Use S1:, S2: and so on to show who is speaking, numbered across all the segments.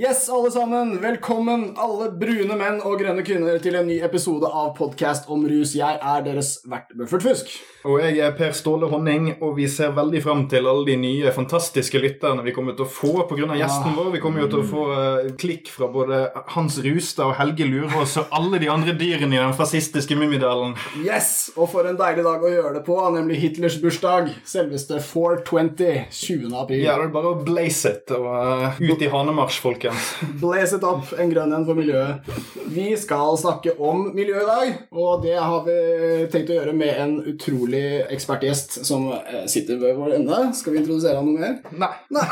S1: Yes, alle sammen. Velkommen, alle brune menn og grønne kvinner, til en ny episode av podkast om rus. Jeg er deres vert Buffert Fusk.
S2: Og jeg er Per Ståle Honning, og vi ser veldig fram til alle de nye fantastiske lytterne vi kommer til å få pga. gjesten vår. Vi kommer jo til å få eh, klikk fra både Hans Rustad og Helge Lurås og alle de andre dyrene i den fascistiske Mummidalen.
S1: Yes, og for en deilig dag å gjøre det på, nemlig Hitlers bursdag. Selveste 420, 20. april.
S2: Ja, det er bare å blaze it og uh, ut i hanemarsj, folkens.
S1: Blaze it up, en grønn en for miljøet. Vi skal snakke om miljø i dag, og det har vi tenkt å gjøre med en utrolig ekspertgjest som eh, sitter ved vår ende. Skal vi introdusere han noe mer?
S2: Nei.
S1: Nei.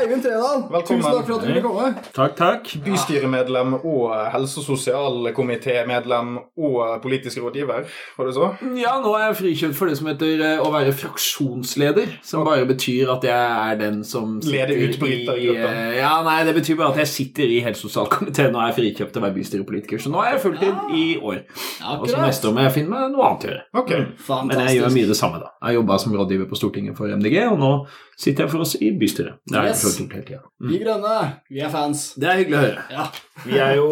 S1: Eivind Tredal,
S2: Velkommen.
S1: tusen takk for at du ville komme.
S3: Takk, takk.
S2: Bystyremedlem og helse- og sosialkomitémedlem og politisk rådgiver, var det så?
S3: Ja, nå er jeg frikjøpt for det som heter eh, å være fraksjonsleder. Som bare betyr at jeg er den som
S2: Leder
S3: i
S2: utbrytergruppen.
S3: eh, Ja, nei, det betyr bare at jeg sitter i helse- og sosialkomiteen og er frikjøpt til å være bystyrepolitiker. Så nå er jeg fulltid i år. Og så neste år må jeg finne meg noe annet å gjøre.
S2: Ok.
S3: Men jeg gjør mye det samme, da. Jeg jobba som rådgiver på Stortinget for MDG, og nå sitter jeg for oss i bystyret. Det jeg
S1: Yes.
S3: tida.
S1: Vi grønne, vi er fans.
S3: Det er hyggelig å høre.
S1: Ja,
S3: Vi er jo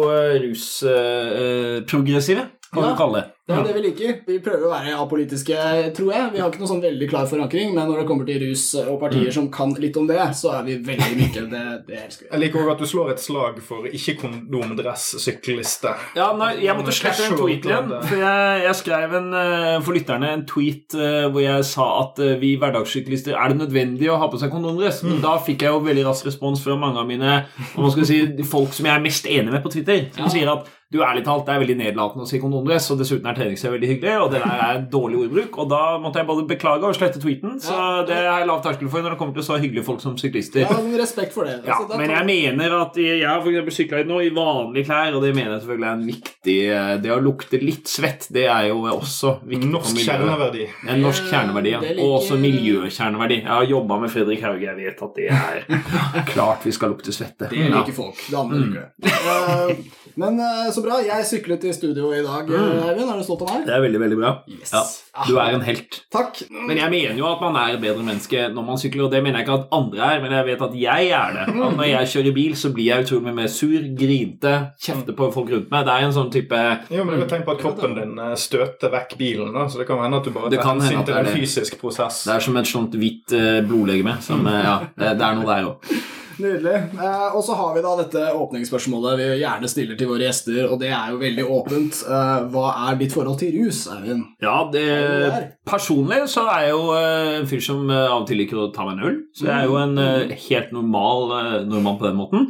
S3: rusprogressive, kan
S1: Ja.
S3: du kalle det.
S1: Det er det vi liker. Vi prøver å være apolitiske, tror jeg. Vi har ikke noe sånn veldig klar forankring, men når det kommer til rus og partier
S3: Mm.
S1: som kan litt om det, så er vi veldig myke. Det, det elsker vi.
S2: Jeg liker òg at du slår et slag for ikke-kondomdress-sykliste.
S3: Ja, nei, jeg måtte slette en tweet igjen. For jeg, jeg skrev en, eh, for lytterne en tweet eh, hvor jeg sa at eh, vi hverdagssyklister er det nødvendig å ha på seg kondomdress. Men da fikk jeg jo veldig rask respons fra mange av mine man skal si, folk som jeg er mest enig med på Twitter. Som sier at du ærlig talt, det er veldig nedlatende å si kondomdress, og dessuten er treningstøy veldig hyggelig, og det der er en dårlig ordbruk. Og da måtte jeg både beklage og slette tweeten, så det er lav terskel for når det kommer til så hyggelige folk som syklister.
S1: Ja, men respekt for det.
S3: Ja,
S1: Altså, da
S3: men jeg mener at jeg har eksempel sykla nå i vanlige klær, og det mener jeg selvfølgelig er en viktig eh, Det å lukte litt svett, det er jo også viktig
S2: Norsk kjerneverdi.
S3: En norsk kjerneverdi, ja. Og også miljøkjerneverdi. Jeg har jobba med Fredrik Hauge, jeg vet at det er klart vi skal lukte svette.
S1: Det liker folk. Det andre liker det. Eh, men eh, så bra. Jeg syklet i studio i dag, Eivind. Mm. Er du stolt av meg?
S3: Det er veldig, veldig bra.
S1: Yes.
S3: Ja, du er en helt.
S1: Takk.
S3: Men jeg mener jo at man er et bedre menneske når man sykler, og det mener jeg ikke at andre er, men jeg vet at jeg er det. At når jeg kjører bil, så blir jeg utrolig mye mer sur, grinte, kjefter på folk rundt meg. Det er en sånn type
S2: Jo, men tegn på at kroppen din eh, støter vekk bilen, da, så det kan hende at du bare
S3: Det
S2: tar hensyn til
S3: er
S2: en fysisk prosess.
S3: Det er som et sånt hvitt eh, blodlegeme. Som, eh, ja, det, det er noe der òg.
S1: Nydelig. Eh, og så har vi da dette åpningsspørsmålet vi gjerne stiller til våre gjester, og det er jo veldig åpent. Eh, hva er ditt forhold til rus, Eivind?
S3: Ja, det,
S1: det
S3: personlig så er jeg jo eh, en fyr som eh, av og til liker å ta meg en øl. Så jeg er jo en eh, helt normal nordmann på den måten.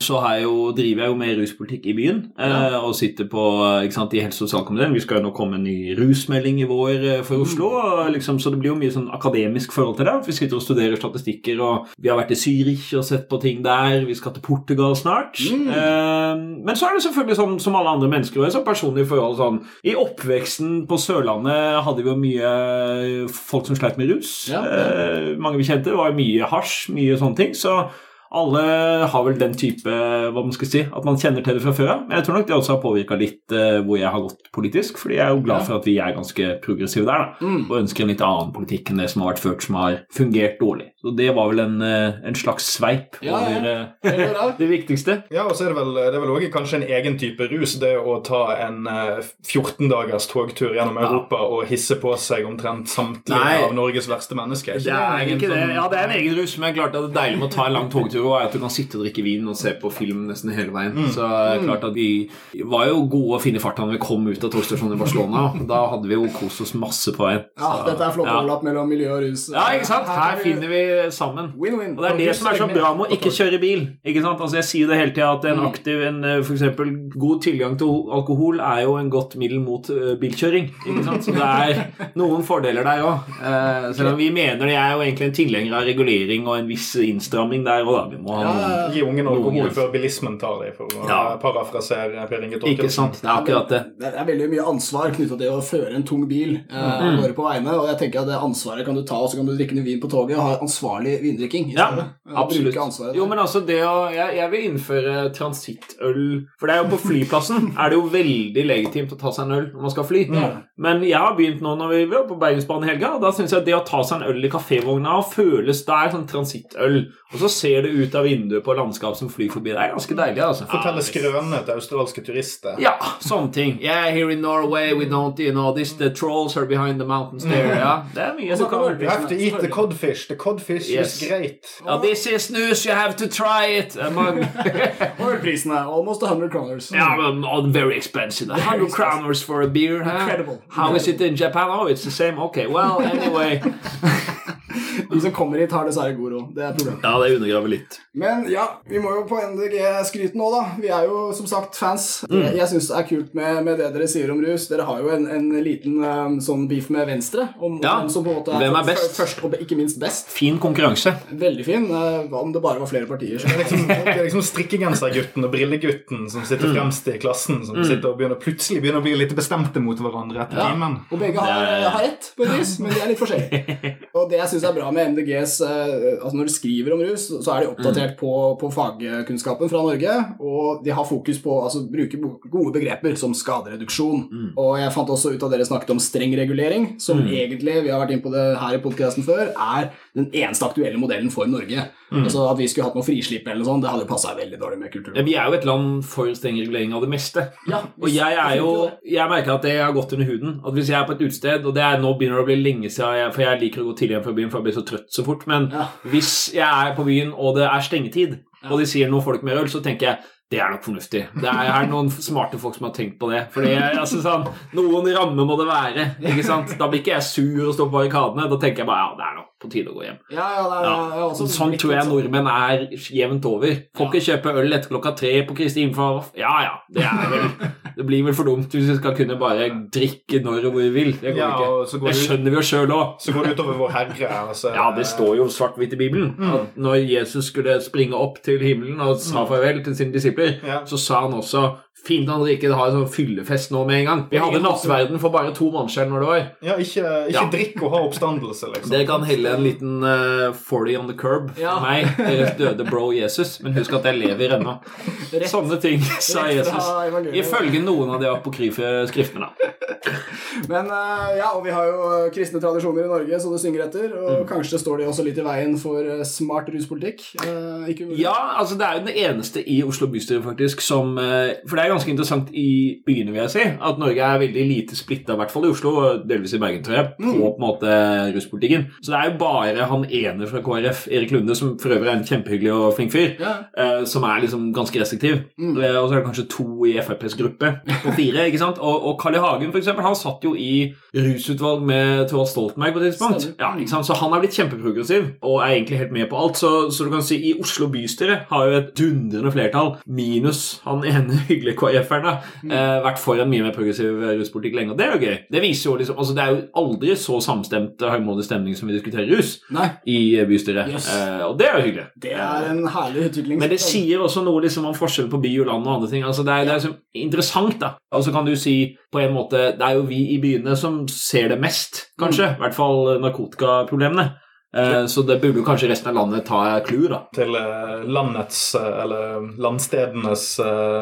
S3: Så jo, driver jeg jo med ruspolitikk i byen eh, og sitter på, eh, sant, i helse- og sosialkomiteen. Vi skal jo nå komme en ny rusmelding i vår eh, for Oslo, og liksom, så det blir jo mye sånn akademisk forhold til det. Vi sitter og studerer statistikker, og vi har vært i Zürich og sett på ting der. Vi skal til Portugal snart. Eh, men så er det selvfølgelig sånn som alle andre mennesker, og så personlig forhold sånn I oppveksten på Sørlandet hadde vi jo mye folk som sleit med rus.
S1: Ja, ja.
S3: Eh, mange vi kjente. Det var mye hasj, mye sånne ting. Så alle har vel den type hva man skal si, at man kjenner til det fra før av. Men jeg tror nok det også har påvirka litt eh, hvor jeg har gått politisk. fordi jeg er jo glad for at vi er ganske progressive der, da.
S1: Mm.
S3: Og ønsker en litt annen politikk enn det som har vært ført, som har fungert dårlig. Så det var vel en, eh, en slags sveip
S1: Ja, ja.
S3: over ja.
S1: Det, bra.
S3: det viktigste.
S2: Ja, og så er det vel, det er vel også kanskje en egen type rus, det å ta en eh, 14 dagers togtur gjennom Europa og hisse på seg omtrent samtlige
S3: Nei.
S2: av Norges verste mennesker.
S3: Det er
S2: egen
S3: ikke det.
S2: sånn-
S3: Ja, det er en egen rus, men klart at det deilige med å ta en lang togtur og er at du kan sitte og drikke vin og se på film nesten hele veien. Så er klart at vi var jo gode å finne i farta når vi kom ut av togstasjonen i Barcelona. Da hadde vi jo kost oss masse på veien.
S1: Ja, dette er flott
S3: ja.
S1: overlapp mellom miljø og rus.
S3: Ja, ikke sant? Her finner vi sammen.
S1: Win-win.
S3: Og det er det som er så bra med å ikke kjøre bil. Ikke sant? Altså Jeg sier det hele tida at en
S1: Mm.
S3: aktiv, en eh, for eksempel god tilgang til alkohol er jo en godt middel mot eh, bilkjøring. Ikke sant? Så det er noen fordeler der òg. selv om vi mener det er jo egentlig en tilhenger av regulering og en viss innstramming der òg, da. Vi må ha
S1: Ja,
S3: noen
S2: Gi ungen alkohol før bilismen tar dem, for å
S3: Ja.
S2: parafrasere Per Inge Torkelsen.
S3: Ikke sant? Det er akkurat det.
S1: Det er veldig mye ansvar knytta til å føre en tung bil eh,
S3: Mm.
S1: gårde på veiene. Og jeg tenker at det ansvaret kan du ta, og så kan du drikke noe vin på toget og ha ansvarlig vindrikking.
S3: Ja. Absolutt.
S1: Ansvaret.
S3: Jo, men altså det å jeg, jeg vil innføre transittøl For det er jo på flyplassen er det jo veldig legitimt å ta seg en øl når man skal fly.
S1: Mm.
S3: Men jeg har begynt nå når vi var på Bergensbanen i helga, og da syns jeg det å ta seg en øl i kafévogna føles Det er sånn transittøl, og så ser det ut av vinduet på landskap som flyr forbi. Det er ganske deilig, altså.
S2: Fortelle skrønene til australske turister.
S3: Ja, sånne ting. Yeah, here in Norway we don't, you know, this, the trolls are behind the mountains there. Ja, det er mye som
S1: kan
S2: You have to eat the codfish. The codfish
S3: Yes.
S2: is great.
S3: Ja, this is news, you have to try it. Among...
S1: Og ølprisene almost 100 kroners.
S3: Yeah, well, very expensive. 100 kroners for a beer, huh?
S1: Incredible.
S3: How is it in Japan? Oh, it's the same. Okay, well, anyway.
S1: De som kommer hit, har dessverre god råd. Det er problemet.
S3: Ja, det undergraver litt.
S1: Men ja, vi må jo på NDG skryte nå, da. Vi er jo som sagt fans.
S3: Mm.
S1: Jeg, jeg syns det er kult med, med det dere sier om rus. Dere har jo en, en liten um, sånn beef med Venstre. Om
S3: Ja.
S1: hvem som på en måte
S3: Hvem er best?
S1: Først og ikke minst best.
S3: Fin konkurranse.
S1: Veldig fin. eh, Hva om det bare var flere partier?
S2: Det er liksom, det er liksom strikkegensergutten og brillegutten som sitter fremst i klassen, som sitter og begynner, plutselig begynner å bli litt bestemte mot hverandre etter
S1: Ja.
S2: timen.
S1: Og begge har,
S3: er-
S1: har rett, på et vis, men de er litt forskjellige. Og det jeg syns er bra med MDGs eh, altså Når de skriver om rus, så er de oppdatert på, på fagkunnskapen fra Norge, og de har fokus på altså bruke gode begreper som skadereduksjon. Og jeg fant også ut at dere snakket om streng regulering, som egentlig, vi har vært inn på det her i podkasten før, er den eneste aktuelle modellen for Norge. Altså At vi skulle hatt noe frislipp eller noe sånt, det hadde passa veldig dårlig med kultur.
S3: Ja, Vi er jo et land for streng regulering av det meste.
S1: Ja,
S3: Og jeg er jo Jeg merker at det har gått under huden. At Hvis jeg er på et utested, og det er nå begynner det å bli lenge siden jeg, For jeg liker å gå tidlig hjem fra byen, for jeg blir så trøtt så fort. Men
S1: Ja.
S3: hvis jeg er på byen, og det er stengetid, og de sier noen folk med øl, så tenker jeg det er nok fornuftig. Det er, er noen smarte folk som har tenkt på det. Fordi altså, sånn, Noen rammer må det være. ikke sant? Da blir ikke jeg sur og står på barrikadene. Da tenker jeg bare ja, det er nok på tide å gå hjem.
S1: Ja, ja, det er,
S3: Ja.
S1: jeg også
S3: Sånn tror jeg
S1: sånn-
S3: nordmenn er jevnt over. Får ikke kjøpe øl etter klokka tre på Kristi himmelfart. Ja ja, det er vel Det blir vel for dumt hvis vi skal kunne bare drikke når og hvor vi vil. Det går
S2: Ja,
S3: ikke.
S2: går
S3: Det
S2: ut-
S3: skjønner vi jo sjøl òg.
S2: Så går det utover vår Herre. Altså,
S3: Ja, det står jo svart-hvitt i Bibelen Mm. når Jesus skulle springe opp til himmelen og sa farvel til sine disipler,
S2: Ja.
S3: så sa han også Fint at dere ikke har en sånn fyllefest nå med en gang. Vi hadde nattverden for bare to måneder siden når det var.
S2: Ja, ikke, ikke
S3: Ja.
S2: drikk og ha oppstandelse, liksom.
S3: Dere kan helle en liten uh, 40 on the curb for
S1: Ja.
S3: meg, deres døde bro Jesus. Men husk at jeg lever ennå. Sånne ting sa Jesus. Ifølge noen av de apokryfe skriftene.
S1: Men uh, ja, og vi har jo eh, kristne tradisjoner i Norge, så det synger etter.
S3: Mm.
S1: Og kanskje står de også litt i veien for eh, smart ruspolitikk. Uh, ikke.
S3: Ja, altså det er jo den eneste i Oslo bystyre faktisk som eh, For det er ganske interessant i byene, vil jeg si, at Norge er veldig lite splitta, i hvert fall i Oslo, og delvis i Bergen, tror jeg, på på en måte ruspolitikken. Så det er jo bare han ene fra KrF, Erik Lunde, som for øvrig er en kjempehyggelig og flink fyr,
S1: Ja.
S3: eh, som er liksom ganske restriktiv. Eh, og så er det kanskje to i FrPs gruppe på fire. ikke sant? Og, og Carl I. Hagen, for eksempel, han satt jo i rusutvalg med Thorvald Stoltenberg på et tidspunkt. Ja, ikke sant? Så han er blitt kjempeprogressiv og er egentlig helt med på alt. Så, så du kan si i Oslo bystyre har jo et dundrende flertall, minus han ene hyggelige KrF-eren, da, eh, vært for en mye mer progressiv eh, ruspolitikk lenge. Og det er jo gøy. Det viser jo liksom, altså det er jo aldri så samstemt harmonisk stemning som vi diskuterer rus
S1: Nei,
S3: i eh, bystyret.
S1: Yes.
S3: Eh, og det er jo hyggelig.
S1: det er en herlig utvikling.
S3: Men det sier også noe liksom om forskjellen på by og land og andre ting. Altså det, er, det er liksom interessant, da. Og så kan du si på en måte Det er jo vi i byene som ser det mest, kanskje. I hvert fall narkotikaproblemene. Eh, så det burde jo kanskje resten av landet ta clou, da.
S2: Til eh, landets, eh, eller landstedenes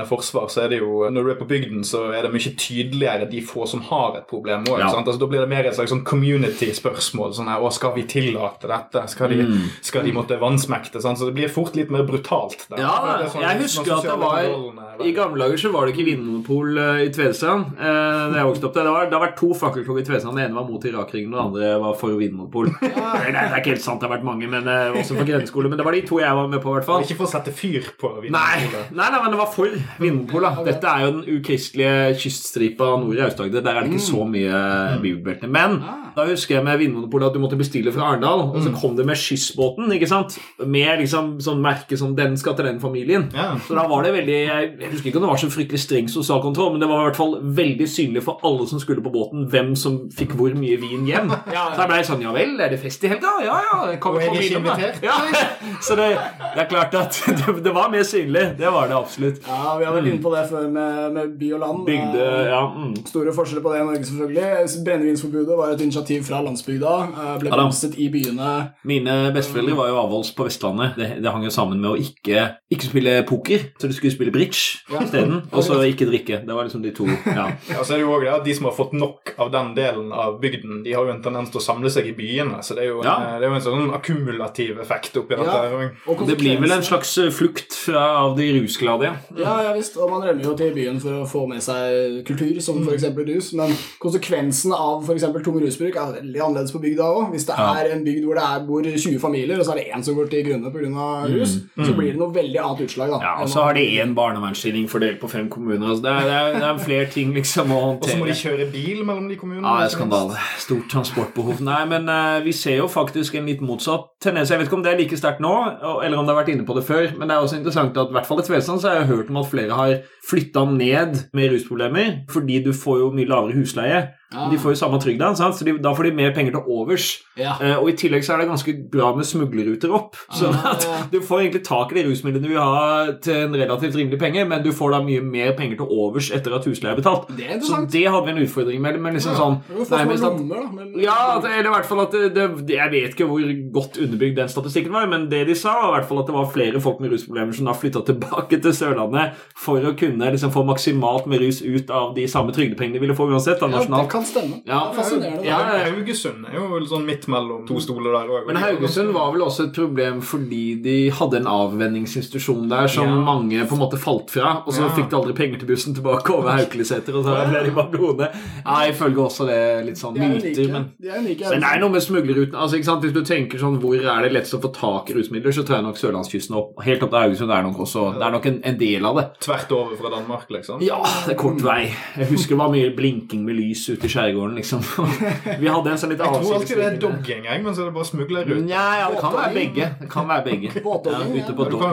S2: forsvar, så er det jo Når du er på bygden, så er det mye tydeligere de få som har et problem òg.
S3: Ja.
S2: Altså, da blir det mer et slags sånn community-spørsmål. Sånn her, å, skal vi tillate dette? Skal de,
S3: Mm.
S2: skal de måtte vannsmekte? Sant? Så det blir fort litt mer brutalt. der.
S3: Ja,
S2: sånn-
S3: jeg husker at det var I gamle dager så var det ikke vinmonopol i Tvedestrand. Eh. Det, var, det har vært to fakkeltog i Tvedestrand. Den ene var mot Irakkrigen, og den andre var for vinmonopol. Det, er- er ikke helt sant, det har vært mange, men eh, også for grendeskole. Men det var de to jeg var med på, i hvert fall.
S2: Ikke for å sette fyr på
S3: Nei,
S2: Vinmonopolet.
S3: nei, nei, men det var for Vinmonopolet. Dette er jo den ukristelige kyststripa nord i Aust-Agder. Der er det ikke så mye bibelbelte. Men da husker jeg med Vinmonopolet at du måtte bestille fra Arendal, og så kom det med skyssbåten, ikke sant? Med liksom sånn merke som 'den skal til den familien'.
S2: Ja.
S3: Så da var det veldig Jeg jeg husker ikke om det var så fryktelig streng sosial kontroll, men det var i hvert fall veldig synlig for alle som skulle på båten, hvem som fikk hvor mye vin hjem.
S1: Ja, ja.
S3: Så jeg blei sånn Ja vel, er det fest i helga? Ja, ja. Jeg kan
S2: Og er ikke invitert?
S3: Ja. Så det, det er klart at det, det var mer synlig. Det var det absolutt.
S1: Ja, Vi har vært inne på det før med, med by og land.
S3: Bygde
S1: Eh,
S3: Ja. Mm.
S1: Store forskjeller på det i Norge, selvfølgelig. Brennevinsforbudet var et initiativ fra landsbygda. eh, Ble blomstret i byene.
S3: Mine besteforeldre var jo avholds på Vestlandet. Det, det hang jo sammen med å ikke, ikke spille poker, så de skulle spille bridge
S1: Ja.
S3: isteden. Og så ikke drikke. Det var liksom de to. Ja.
S2: Ja, så er det jo også det at De som har fått nok av den delen av bygden, de har jo en tendens til å samle seg i byene. Så det er jo,
S3: Ja.
S2: Det er jo en sånn akkumulativ effekt oppi dette.
S1: Ja.
S2: her.
S1: Og
S3: Det blir vel en slags eh, flukt fra, av de rusglade. ja.
S1: Ja, ja visst, og man rømmer jo til byen for å få med seg kultur,
S3: Mm.
S1: som f.eks. rus, men konsekvensen av f.eks. tung rusbruk er veldig annerledes på bygda òg. Hvis det
S3: Ja.
S1: er en bygd hvor det er, bor 20 familier, og så er det én som går til grunne pga. rus,
S3: Mm.
S1: så blir det noe veldig annet utslag. da.
S3: Ja, Og så har de én barnevernsstilling fordelt på fem kommuner. Altså det, er, det, er, det er flere ting liksom å
S2: Og så må de kjøre bil mellom de kommunene.
S3: Ja, det er skandale. Stort transportbehov. Nei, men uh, vi ser jo faktisk en litt motsatt tendens. Jeg vet ikke om det er like sterkt nå, eller om det har vært inne på det før, men det er også interessant at i hvert fall i Tvedestrand så har jeg hørt om at flere har flytta ned med rusproblemer fordi du får jo mye lavere husleie.
S1: Ja.
S3: De får jo samme trygda, så de, da får de mer penger til overs.
S1: Ja.
S3: Eh, og i tillegg så er det ganske bra med smuglerruter opp. Sånn
S1: Ah,
S3: at
S1: ja.
S3: du får egentlig tak i de rusmidlene du vil ha til en relativt rimelig penge, men du får da mye mer penger til overs etter at husleie er betalt.
S1: Det er
S3: Så det hadde vi en utfordring med. Men liksom sånn men sånn-
S1: lommer. Men,
S3: ja, at- eller i hvert fall at det, det, Jeg vet ikke hvor godt underbygd den statistikken var, men det de sa, var i hvert fall at det var flere folk med rusproblemer som da flytta tilbake til Sørlandet for å kunne liksom få maksimalt med rus ut av de samme trygdepengene de ville få uansett, da,
S1: ja,
S3: nasjonalt.
S1: Kan stemme.
S3: Ja,
S1: er fascinerende.
S3: ja,
S2: Haugesund er jo sånn midt mellom to stoler der òg.
S3: Men Haugesund var vel også et problem fordi de hadde en avvenningsinstitusjon der som
S2: Ja.
S3: mange på en måte falt fra, og så
S2: Ja.
S3: fikk de aldri penger til bussen tilbake over Haukeliseter, og så ble de bare boende. Ja, jeg følger også det litt sånn
S1: De er
S3: myter, men
S1: De er
S3: men det er noe med smuglerruten. Altså, ikke sant? Hvis du tenker sånn, Hvor er det lettest å få tak i rusmidler, så tror jeg nok sørlandskysten opp. Helt opp til Haugesund er nok også Det er nok en, en del av det.
S2: Tvert over fra Danmark, liksom.
S3: Ja, det er kort vei. Jeg husker det var mye blinking med lys ute i skjærgården, liksom. Vi hadde en sånn litt
S2: Jeg tror alltid det er jeg, men så er det bare smuglerrute.
S3: Nja, ja, det kan være begge. Det kan være begge. Ja, ute på dog.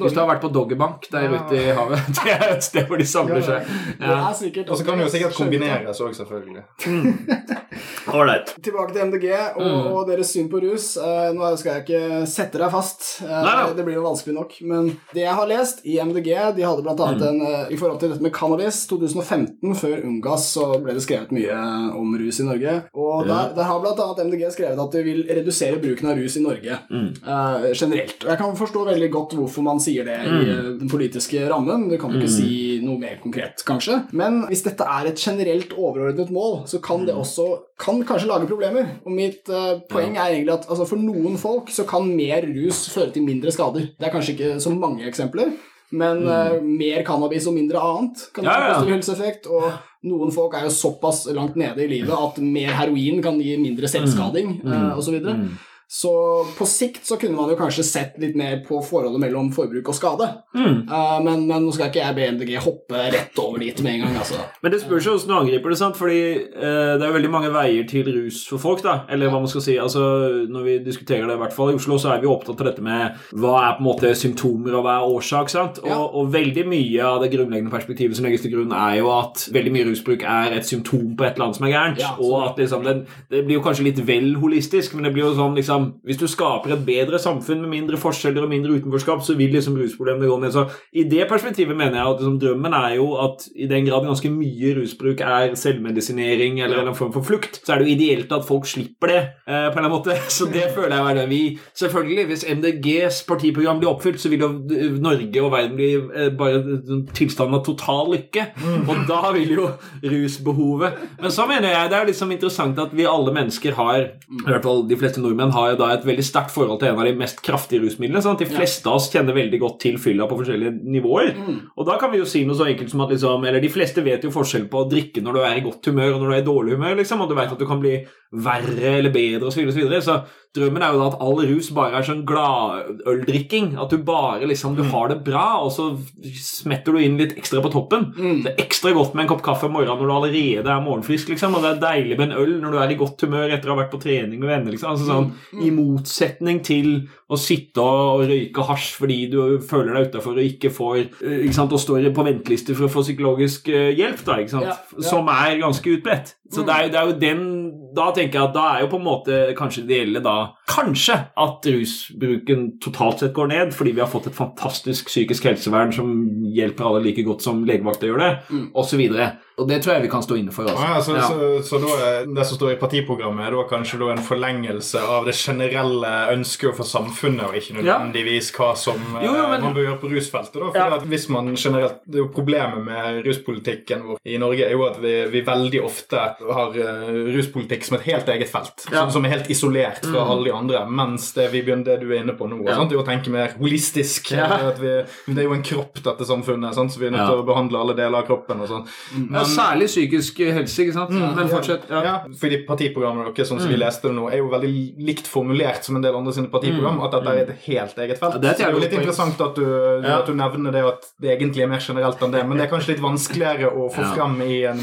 S3: Hvis du har vært på doggerbank der ute i havet, det er et sted hvor de samler seg. Ja.
S2: Og så kan det jo sikkert kombineres òg, selvfølgelig.
S3: Ålreit.
S1: Tilbake til MDG og,
S3: Mm.
S1: og deres syn på rus. Eh, nå skal jeg ikke sette deg fast. Eh, det blir jo vanskelig nok. Men det jeg har lest i MDG De hadde blant
S3: Mm.
S1: annet en eh, I forhold til dette med cannabis 2015, før UNGAS, så ble det skrevet mye om rus i Norge. Og der, der har annet MDG skrevet at de vil redusere bruken av rus i Norge
S3: Mm.
S1: uh, generelt. Og jeg kan forstå veldig godt hvorfor man sier det
S3: Mm.
S1: i eh, den politiske rammen. Du kan jo ikke si noe mer konkret, kanskje. Men hvis dette er et generelt overordnet mål, så kan
S3: Mm.
S1: det også kan kanskje lage problemer. Og mitt uh, poeng er egentlig at altså, for noen folk så kan mer rus føre til mindre skader. Det er kanskje ikke så mange eksempler. Men eh, mer cannabis og mindre annet kan
S3: ha Ja, ja.
S1: positiv helseeffekt. Og noen folk er jo såpass langt nede i livet at mer heroin kan gi mindre selvskading
S3: Mm.
S1: mm. osv. Så på sikt så kunne man jo kanskje sett litt mer på forholdet mellom forbruk og skade.
S3: Mm.
S1: Uh, men, men nå skal ikke jeg be MDG hoppe rett over dit med en gang, altså.
S3: Men det spørs jo hvordan du angriper det, sant? fordi uh, det er veldig mange veier til rus for folk. da, Eller hva man skal si. altså Når vi diskuterer det, i hvert fall i Oslo, så er vi opptatt av dette med hva er på en måte symptomer og hva er årsak. sant? Og,
S1: Ja.
S3: og veldig mye av det grunnleggende perspektivet som legges til grunn, er jo at veldig mye rusbruk er et symptom på et eller annet som er gærent.
S1: Ja,
S3: og at liksom, det, det blir jo kanskje litt vel holistisk, men det blir jo sånn liksom Hvis du skaper et bedre samfunn med mindre forskjeller og mindre utenforskap, så vil liksom rusproblemene gå ned. Så i det perspektivet mener jeg at liksom, drømmen er jo at i den grad ganske mye rusbruk er selvmedisinering eller en form for flukt, så er det jo ideelt at folk slipper det eh, på en eller annen måte. Så det føler jeg er det vi Selvfølgelig, hvis MDGs partiprogram blir oppfylt, så vil jo Norge og verden bli eh, bare tilstanden av total lykke. Og da vil jo rusbehovet Men så mener jeg det er liksom interessant at vi alle mennesker har I hvert fall de fleste nordmenn har jo da et veldig sterkt forhold til en av de mest kraftige rusmidlene. Sant? de fleste av oss kjenner veldig godt til fylla på forskjellige nivåer. Og da kan vi jo si noe så enkelt som at liksom Eller de fleste vet jo forskjell på å drikke når du er i godt humør, og når du er i dårlig humør, liksom, og du vet at du kan bli verre eller bedre osv. Så, videre, og så, videre. så drømmen er jo da at all rus bare er sånn gladøldrikking. At du bare liksom Du har det bra, og så smetter du inn litt ekstra på toppen. Det er ekstra godt med en kopp kaffe om morgenen når du allerede er morgenfrisk, liksom. Og det er deilig med en øl når du er i godt humør etter å ha vært på trening med venner, liksom. Altså sånn I motsetning til å sitte og røyke hasj fordi du føler deg utafor og ikke får eh, ikke sant, Og står på venteliste for å få psykologisk eh, hjelp, da, ikke sant?
S1: Ja, ja.
S3: som er ganske utbredt. Så det, er, det er jo den da tenker jeg at da er jo på en måte kanskje det gjelder da Kanskje at rusbruken totalt sett går ned, fordi vi har fått et fantastisk psykisk helsevern som hjelper alle like godt som legevakter gjør det,
S1: Mm.
S3: osv. Og det tror jeg vi kan stå inne for.
S2: Ja,
S3: Altså.
S2: så,
S3: Ja.
S2: så, så da er det som står i partiprogrammet, er da kanskje da en forlengelse av det generelle ønsket for samfunnet, og ikke nødvendigvis hva som eh,
S3: Jo, jo, men-
S2: man bør gjøre på rusfeltet. da, for
S3: Ja.
S2: at hvis man generelt, det er jo Problemet med ruspolitikken vår i Norge er jo at vi, vi veldig ofte har eh, ruspolitikk som et helt eget felt,
S3: Ja.
S2: som, som er helt isolert fra alle de andre, mens det, vi begynner, det du er inne på nå,
S3: Ja.
S2: sant, er å tenke mer holistisk.
S3: Ja.
S2: At vi, det er jo en kropp, dette samfunnet, sant, så vi er nødt til å behandle alle deler av kroppen. og sånn.
S3: Ja, særlig psykisk helse, ikke sant? Men fortsett.
S2: Ja. Fordi partiprogrammet deres, sånn som vi
S3: Mm.
S2: leste det nå, er jo veldig likt formulert som en del andre sine partiprogram, at dette er et helt eget felt.
S3: Mm. Det er
S2: det er jo litt interessant at du, at du nevner det, at det egentlig er mer generelt enn det, men det er kanskje litt vanskeligere å få
S3: Ja.
S2: frem i en,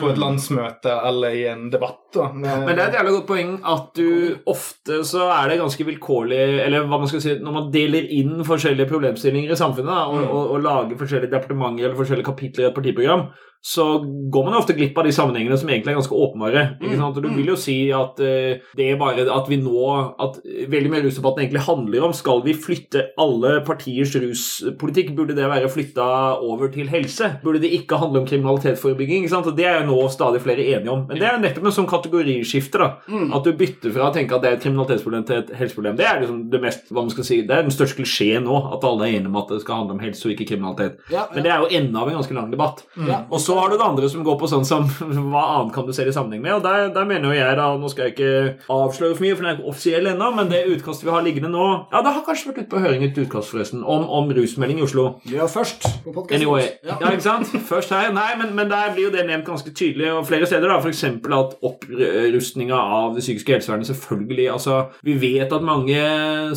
S2: på et landsmøte eller i en debatt. Da.
S3: Men det er et jævlig godt poeng at du ofte så er det ganske vilkårlig Eller hva man skal si Når man deler inn forskjellige problemstillinger i samfunnet da, og, og, og lager forskjellige departementer eller forskjellige kapitler i et partiprogram, så går man jo ofte glipp av de sammenhengene som egentlig er ganske åpenbare. ikke sant? Og Du vil jo si at uh, det er bare at vi nå At veldig mye av rusdebatten egentlig handler om skal vi flytte alle partiers ruspolitikk. Burde det være flytta over til helse? Burde det ikke handle om kriminalitetsforebygging? ikke sant? Og Det er jo nå stadig flere enige om. Men det er jo nettopp en sånn kategoriskifte. da, At du bytter fra å tenke at det er et kriminalitetsproblem til et helseproblem. Det er liksom det mest, hva man skal si, det er den største klisjeen nå, at alle er enige om at det skal handle om helse og ikke kriminalitet. Men det er jo enden av en ganske lang debatt. Og så har du det andre som går på sånn som hva annet kan du se det i sammenheng med? Og der, der mener jo jeg da, Nå skal jeg ikke avsløre for mye, for den er ikke offisiell ennå, men det utkastet vi har liggende nå Ja, det har kanskje vært ute på høring et utkast, forresten, om, om rusmelding i Oslo.
S1: Var først på podkasten.
S3: Anyway,
S1: Ja.
S3: ja, ikke sant? Først her, nei, men, men der blir jo det nevnt ganske tydelig, og flere steder, da, f.eks. at opprustninga av det psykiske helsevernet selvfølgelig altså, Vi vet at mange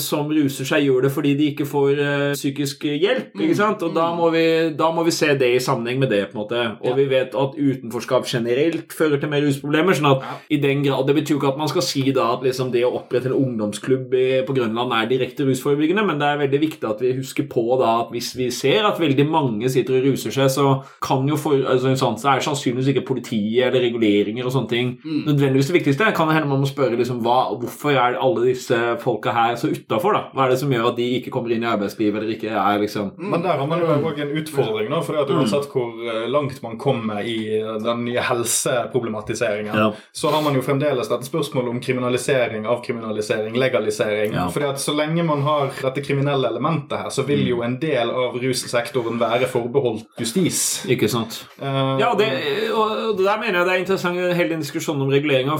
S3: som ruser seg, gjør det fordi de ikke får uh, psykisk hjelp, ikke sant? Og da må, vi, da må vi se det i sammenheng med det, på en måte. Og
S1: Ja.
S3: vi vet at utenforskap generelt fører til mer rusproblemer, sånn at i den grad Det betyr jo ikke at man skal si da at liksom det å opprette en ungdomsklubb på Grønland er direkte rusforebyggende, men det er veldig viktig at vi husker på da at hvis vi ser at veldig mange sitter og ruser seg, så kan jo for, altså, sånn, så er sannsynligvis ikke politiet eller reguleringer og sånne ting nødvendigvis det viktigste. Kan det hende man må spørre liksom, hva, hvorfor er alle disse folka her så utafor, da? Hva er det som gjør at de ikke kommer inn i arbeidslivet eller ikke er liksom
S2: Men der har man jo òg en utfordring, nå, for at uansett hvor eh, langt man kommer i den nye helseproblematiseringen,
S3: Ja.
S2: så har man jo fremdeles dette spørsmålet om kriminalisering, avkriminalisering, legalisering.
S3: Ja.
S2: Fordi at så lenge man har dette kriminelle elementet her, så vil jo en del av russektoren være forbeholdt justis.
S3: Ikke sant?
S2: Uh,
S3: Ja, det, og og der mener jeg det er interessant hele den diskusjonen om reguleringa,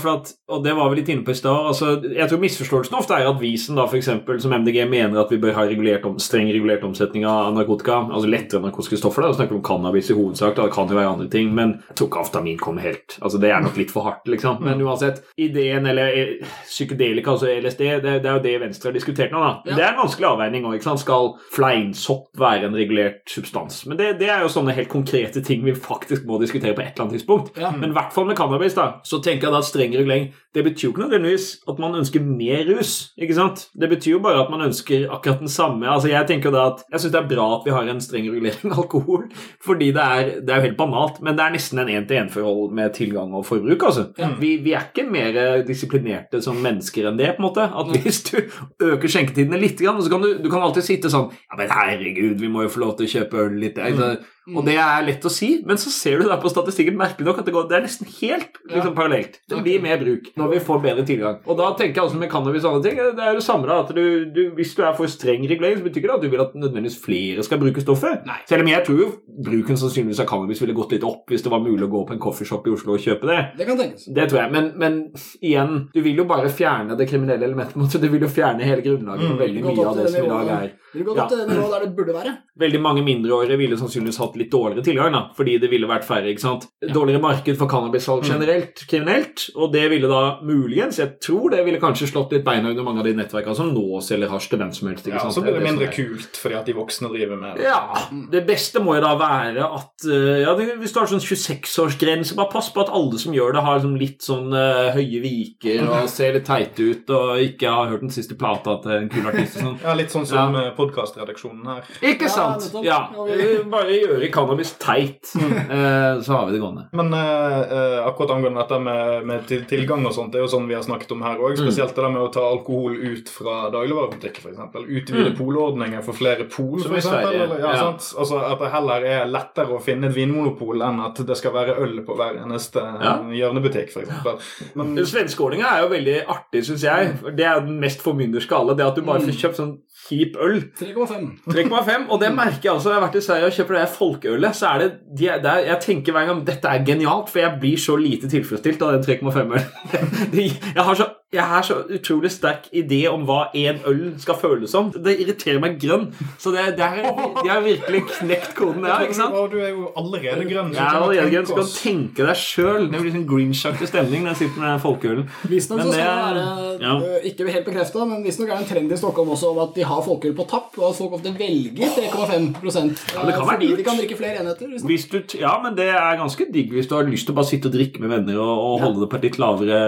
S3: og det var vi litt inne på i stad. Altså, jeg tror misforståelsen ofte er at Visen, da, for eksempel, som MDG, mener at vi bør ha regulert om, streng regulert omsetning av narkotika, altså lettere narkotiske stoffer. da, snakker vi om cannabis i hovedsak, da, det kan jo være andre ting, men jeg tror ikke aftamin kommer helt altså Det er nok litt for hardt, liksom. Men uansett, ideen, eller eh, psykedelika, altså LSD, det, det er jo det Venstre har diskutert nå, da.
S1: Ja.
S3: Det er en vanskelig avveining òg, ikke sant. Skal fleinsopp være en regulert substans? Men det, det er jo sånne helt konkrete ting vi faktisk må diskutere på et eller annet tidspunkt.
S1: Ja.
S3: Men i hvert fall med cannabis, da, så tenker jeg da streng regulering det betyr jo ikke nødvendigvis at man ønsker mer rus. ikke sant? Det betyr jo bare at man ønsker akkurat den samme. altså Jeg tenker da at jeg syns det er bra at vi har en streng regulering av alkohol, fordi det er, det er jo helt banalt, men det er nesten en én-til-én-forhold med tilgang og forbruk. altså. Vi, vi er ikke mer disiplinerte som mennesker enn det. på en måte. At Hvis du øker skjenketidene litt, så kan du, du kan alltid sitte sånn Ja, men herregud, vi må jo få lov til å kjøpe øl litt. Altså, Og det er lett å si, men så ser du der på statistikken merkelig nok at det, går, det er nesten helt liksom, parallelt. Det blir mer bruk når vi får bedre tilgang. Og da tenker jeg også med cannabis og andre ting, det er jo det samme da, at du, du, Hvis du er for streng regulering, så betyr ikke det at du vil at nødvendigvis flere skal bruke stoffet.
S1: Nei.
S3: Selv om jeg tror jo bruken sannsynligvis av cannabis ville gått litt opp hvis det var mulig å gå på en coffeeshop i Oslo og kjøpe det.
S1: Det kan tenkes.
S3: Det tror jeg, men, men igjen, du vil jo bare fjerne det kriminelle elementet. Du vil jo fjerne hele grunnlaget for veldig mye av
S1: det,
S3: det som i dag er
S1: Vil gå
S3: Ja.
S1: til det nivået der det burde være.
S3: Veldig mange mindreårige ville sannsynligvis hatt litt dårligere tilgang, da, fordi det ville vært færre. ikke sant? Dårligere marked for cannabissalg generelt, kriminelt, og det ville da muligens, jeg tror det ville kanskje slått litt beina under mange av de nettverkene som nå selger hasj til hvem som helst. ikke sant?
S2: ja, så blir det mindre kult fordi at de voksne driver med det.
S3: Ja, Det beste må jo da være at eh, ja, Hvis du har sånn 26-årsgrense, bare pass på at alle som gjør det, har liksom litt sånn uh, høye viker og ser litt teite ut og ikke har hørt den siste plata til en kul artist. sånn.
S2: Ja, Litt sånn som ja. podkastredaksjonen her.
S3: Ikke sant? Ja.
S1: Ja,
S3: eh, Bare gjøre gjøre cannabis teit, eh, så har vi det gående.
S2: Men eh, eh, akkurat angående dette med, med tilgang og sånt, det er jo sånn vi har snakket om her òg. Spesielt det der med å ta alkohol ut fra dagligvarebutikker, f.eks. Utvide polordninger for flere pol, f.eks. Ja,
S3: ja.
S2: sant? Altså At det heller er lettere å finne et vinmonopol enn at det skal være øl på hver eneste
S3: Ja.
S2: hjørnebutikk, f.eks. Men
S3: Den svenske ordninga er jo veldig artig, syns jeg. Det er den mest formynderske av alle. Det at du bare får kjøpt sånn kjip øl.
S1: 3,5.
S3: 3,5, og det merker jeg også jeg har vært i Sverige og kjøper det folkeølet. så er det, de, er- det er, Jeg tenker hver gang dette er genialt, for jeg blir så lite tilfredsstilt av den 3,5-øl. Jeg har så jeg har så utrolig sterk idé om hva én øl skal føles som. Det irriterer meg grønn. Så det, det er, de har virkelig knekt koden der. ikke sant?
S2: Og du er jo allerede grønn. kan
S3: allerede
S2: tenke
S3: grønn, så kan tenke deg sjøl. Det blir sånn Grinch-aktig stemning når jeg sitter med den folkeølen.
S1: Visstnok så skal
S3: det-
S1: være
S3: ja.
S1: øh, ikke helt bekrefta, men visstnok er det en trend i Stockholm også om at de har folkeøl på tapp, og at folk ofte velger 3,5
S3: Ja, det kan være
S1: fordi de kan drikke flere enheter.
S3: Hvis du, ja, men det er ganske digg hvis du har lyst til å bare sitte og drikke med venner og, og holde det på et litt lavere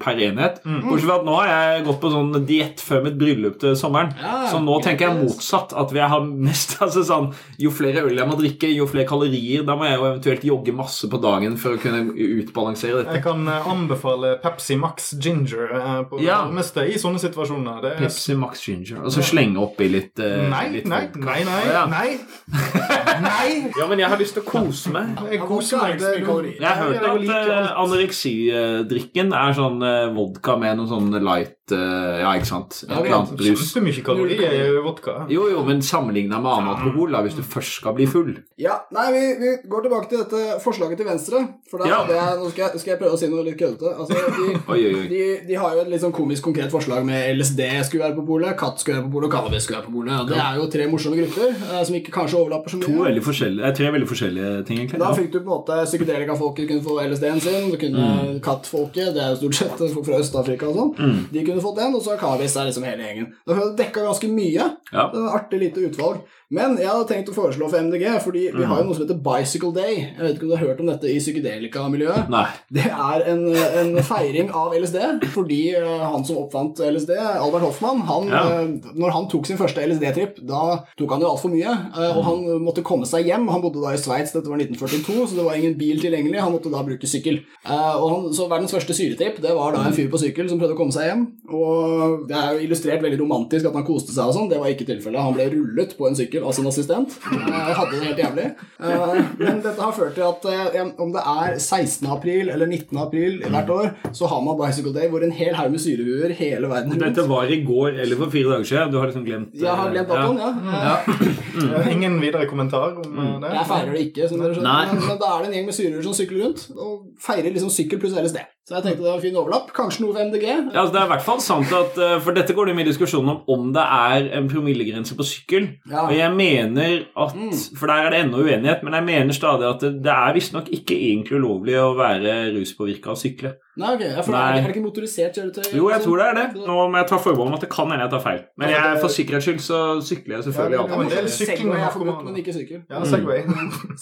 S3: per enhet. Bortsett fra at nå har jeg gått på sånn diett før mitt bryllup til sommeren.
S1: Ja,
S3: så nå
S1: greit.
S3: tenker jeg motsatt. At vi har mest altså sånn, Jo flere øl jeg må drikke, jo flere kalorier. Da må jeg jo eventuelt jogge masse på dagen for å kunne utbalansere dette.
S2: Jeg kan eh, anbefale Pepsi Max Ginger eh, på det
S3: Ja.
S2: nærmeste i sånne situasjoner. Det er
S3: Pepsi Max Ginger. Og så slenge oppi litt, eh,
S2: Nei,
S3: litt
S2: nei, nei, nei,
S3: ja.
S2: nei. Nei!
S3: Ja, men jeg har lyst til å kose meg.
S2: Jeg koser meg.
S3: Jeg har hørt at anoreksidrikken er sånn vodka med noe sånne light Ja, ikke sant? Et eller annet brus.
S2: Kjempemye kalorier i vodka.
S3: Jo, jo, men sammenligna med annen alkohol, da, hvis du først skal bli full
S1: Ja, nei, vi, vi går tilbake til dette forslaget til Venstre. For da
S3: Ja.
S1: det, Nå skal jeg, skal jeg prøve å si noe litt køddete. Altså, de,
S3: Oi,
S1: de, de har jo et litt sånn komisk konkret forslag med LSD skulle være på polet, katt skulle være på polet, og cannabis skulle være på polet. Det er jo tre morsomme grupper eh, som ikke kanskje overlapper så mye.
S3: To veldig forskjellige, eh, tre veldig forskjellige ting, egentlig.
S1: Da
S3: Ja.
S1: fikk du på en måte psykedelikafolket kunne få LSD-en sin. Du kunne
S3: Mm.
S1: Kattfolket, det er jo stort sett folk fra Øst-Afrika og sånn.
S3: Mm.
S1: De kunne fått den, og så har Kavis er liksom hele gjengen. Vi dekka ganske mye.
S3: Ja.
S1: Det er et artig lite utvalg. Men jeg hadde tenkt å foreslå for MDG, fordi vi har jo noe som heter Bicycle Day. Jeg vet ikke om du har hørt om dette i psykedelika-miljøet. Det er en, en feiring av LSD, fordi eh, han som oppfant LSD, Albert Hoffmann, han,
S3: Ja.
S1: eh, når han tok sin første LSD-tripp, da tok han jo altfor mye, eh, og han måtte komme seg hjem. Han bodde da i Sveits, dette var 1942, så det var ingen bil tilgjengelig. Han måtte da bruke sykkel. Han, så verdens første syretripp, det var da en fyr på sykkel som prøvde å komme seg hjem. Og det er jo illustrert veldig romantisk at han koste seg og sånn. Det var ikke tilfellet. Han ble rullet på en sykkel av sin assistent. Eh, hadde det helt jævlig. Eh, Men dette har ført til at eh, om det er 16. april eller 19. april hvert år, så har man Bicycle Day, hvor en hel haug med syrehuer hele verden
S3: Dette var i går eller for fire dager siden. Du har liksom glemt
S1: Jeg har glemt datoen, ja.
S2: Ja, Ingen videre kommentar om eh, det?
S1: Jeg feirer det ikke, som dere skjønner, men, men da er det en gjeng med syrehuer som sykler rundt og feirer liksom sykkel pluss LSD. Så jeg tenkte det var en fin overlapp. Kanskje noe for MDG.
S3: Ja, altså Det er i hvert fall sant at eh, For dette går det mye diskusjon om om det er en promillegrense på sykkel.
S1: Ja.
S3: Og jeg mener at
S1: Mm.
S3: For der er det ennå uenighet, men jeg mener stadig at det, det er visstnok ikke egentlig ulovlig å være ruspåvirka og sykle.
S1: Nei, ok. Ja, for
S3: Nei.
S1: Er, det, er det ikke motorisert kjøretøy?
S3: Jo, jeg tror det er det. Nå må jeg ta forbehold om at det kan hende jeg tar feil. Men jeg, for sikkerhets skyld så sykler jeg selvfølgelig
S2: alltid.
S1: Ja,
S2: men er
S1: men
S2: sykling
S1: Segway er forbudt, men ikke sykkel.
S2: Ja, Segway.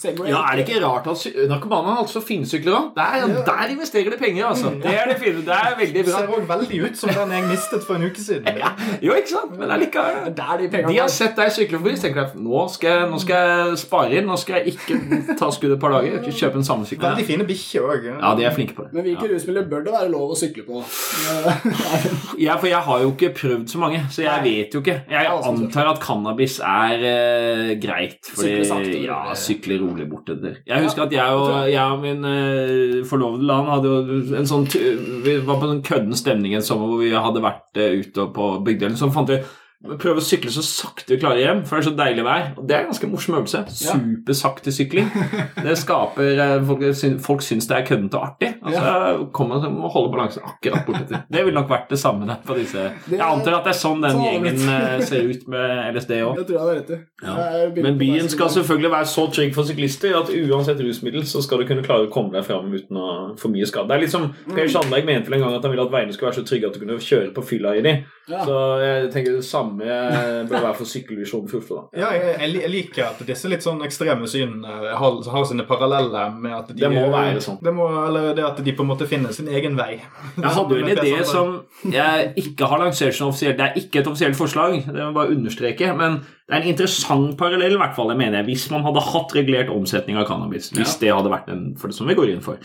S1: Segway
S3: Ja, er det ikke rart at narkomane har altså finsykler òg? Der, der investerer de penger, altså. Det er det fine. Det er veldig
S2: Det
S3: bra.
S2: ser òg veldig ut som den jeg mistet for en uke siden.
S3: Ja, jo, ikke sant? Men allikevel.
S1: De
S3: De har sett deg sykle forbi, så tenker jeg nå skal jeg, nå skal jeg spare inn. Nå skal jeg ikke ta skuddet et par dager. Ikke kjøpe en samme sykkel.
S2: Veldig fine bikkjer òg.
S3: Ja, de er flinke på det.
S1: Men vi er ikke rusmidler bør det være lov å sykle på?
S3: Ja, for jeg har jo ikke prøvd så mange, så jeg vet jo ikke. Jeg
S1: altså,
S3: antar at cannabis er uh, greit. Fordi,
S1: Sykle sakte
S3: ja, sykle rolig bortetter. Jeg husker at jeg og,
S1: jeg.
S3: og min uh, forlovede land hadde jo en sånn Vi var på en kødden stemning en sommer hvor vi hadde vært uh, ute på bygdelen. Så fant vi Prøve å sykle så sakte vi klarer hjem, for det er så deilig vær. Og det er en ganske morsom øvelse.
S1: Ja.
S3: Supersakte sykling. Det skaper eh, Folk, folk syns det er køddent og artig. Altså, kommer man må holde balansen akkurat bortetter. Det ville nok vært det samme der på disse Jeg antar at det er sånn den gjengen eh, ser ut med LSD òg.
S1: Det tror jeg det er rett i.
S3: Ja. Men byen skal selvfølgelig være så trygg for syklister at uansett rusmiddel så skal du kunne klare å komme deg fram uten å få mye skade. Det er litt som Per Sandberg mente vel en gang at han ville at veiene skulle være så trygge at du kunne kjøre på fylla i de.
S1: Ja.
S3: Så jeg tenker det samme samme bør være for sykkelvisjon Oslo. da.
S2: Ja, jeg, jeg, jeg liker at disse litt sånn ekstreme synene har, har sine paralleller med at de
S3: Det må være sånn.
S2: Det må, eller det at de på en måte finner sin egen vei.
S3: Jeg hadde jo en idé som jeg ikke har lansert som offisielt. Det er ikke et offisielt forslag, det må jeg bare understreke. Men det er en interessant parallell, i hvert fall, det mener jeg, hvis man hadde hatt regulert omsetning av cannabis. Hvis det hadde vært en for det som vi går inn for.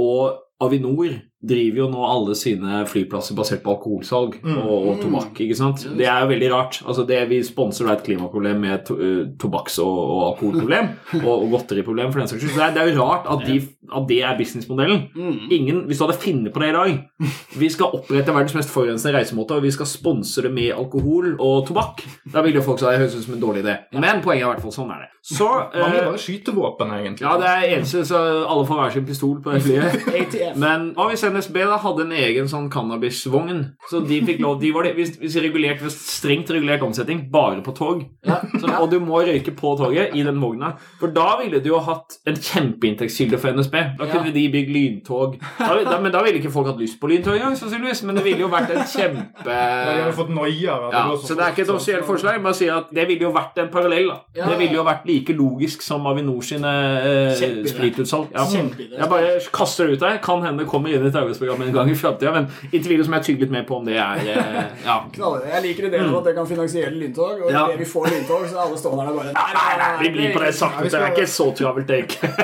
S3: Og Avinor driver jo nå alle sine flyplasser basert på alkoholsalg og, og tobakk. ikke sant? Det er jo veldig rart. Altså det Vi sponser et klimaproblem med to, uh, tobakks- og, og alkoholproblem, og, og godteriproblem for den saks skyld. Det det er jo rart at, de, at det er businessmodellen. Ingen, Hvis du hadde funnet på det i dag Vi skal opprette verdens mest forurensende reisemåte, og vi skal sponse det med alkohol og tobakk. Da ville jo folk sagt det høres ut som en dårlig idé. Men poenget er i hvert fall sånn er det. Så
S2: man
S3: vil
S2: bare skyte våpen, egentlig.
S3: ja, det er eneste, så alle får hver sin pistol på det flyet. Men hva hvis NSB da hadde en egen sånn cannabisvogn? Så de fikk lov, de var det, hvis, hvis regulert, hvis strengt regulert omsetning bare på tog. Så, og du må røyke på toget i den vogna. For da ville du jo hatt en kjempeinntektskilde for NSB. Da kunne
S1: Ja.
S3: de bygd lyntog. Da, da, men da ville ikke folk hatt lyst på lyntog engang, sannsynligvis. Men det ville jo vært en kjempe
S2: De hadde fått noia.
S3: ja,
S2: det så
S3: det er ikke et
S2: fort,
S3: offisielt forslag. Bare si at Det ville jo vært en parallell. da
S1: Ja,
S3: Det ville jo vært like logisk som Avinor sine eh, spritutsalg. Ja. Jeg bare kaster det ut der. Kan hende det kommer inn i et arbeidsprogram en gang i framtida, men inntil videre må jeg tygge litt mer på om det er eh, Ja.
S1: Jeg liker ideen om at det kan finansiere lyntog, og
S3: Ja.
S1: vi får lyntog, så er alle stående der bare
S3: Nei, nei, nei, vi blir på det sakte. Det er ikke så travelt, det ikke.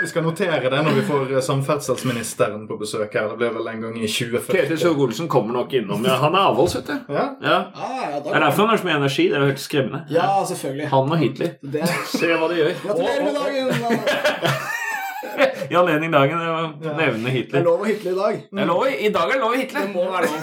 S2: Vi skal notere det når vi får eh, samferdselsministeren på besøk her. Det blir vel en gang i 2040.
S3: Ketil Solg-Olsen kommer nok innom. Ja, han er avholds, vet du.
S2: Ja?
S3: Ja.
S1: Ah, ja,
S3: Det er derfor han har så mye energi. Det er jo helt skremmende.
S1: Ja, selvfølgelig.
S3: Han og Hitler.
S1: Det.
S3: Se hva de gjør.
S1: Gratulerer med dagen!
S3: I anledning dagen å nevne
S1: Det er lov å hitle i dag.
S3: Det er lov, I dag er det lov å hitle.
S1: Det må være lov.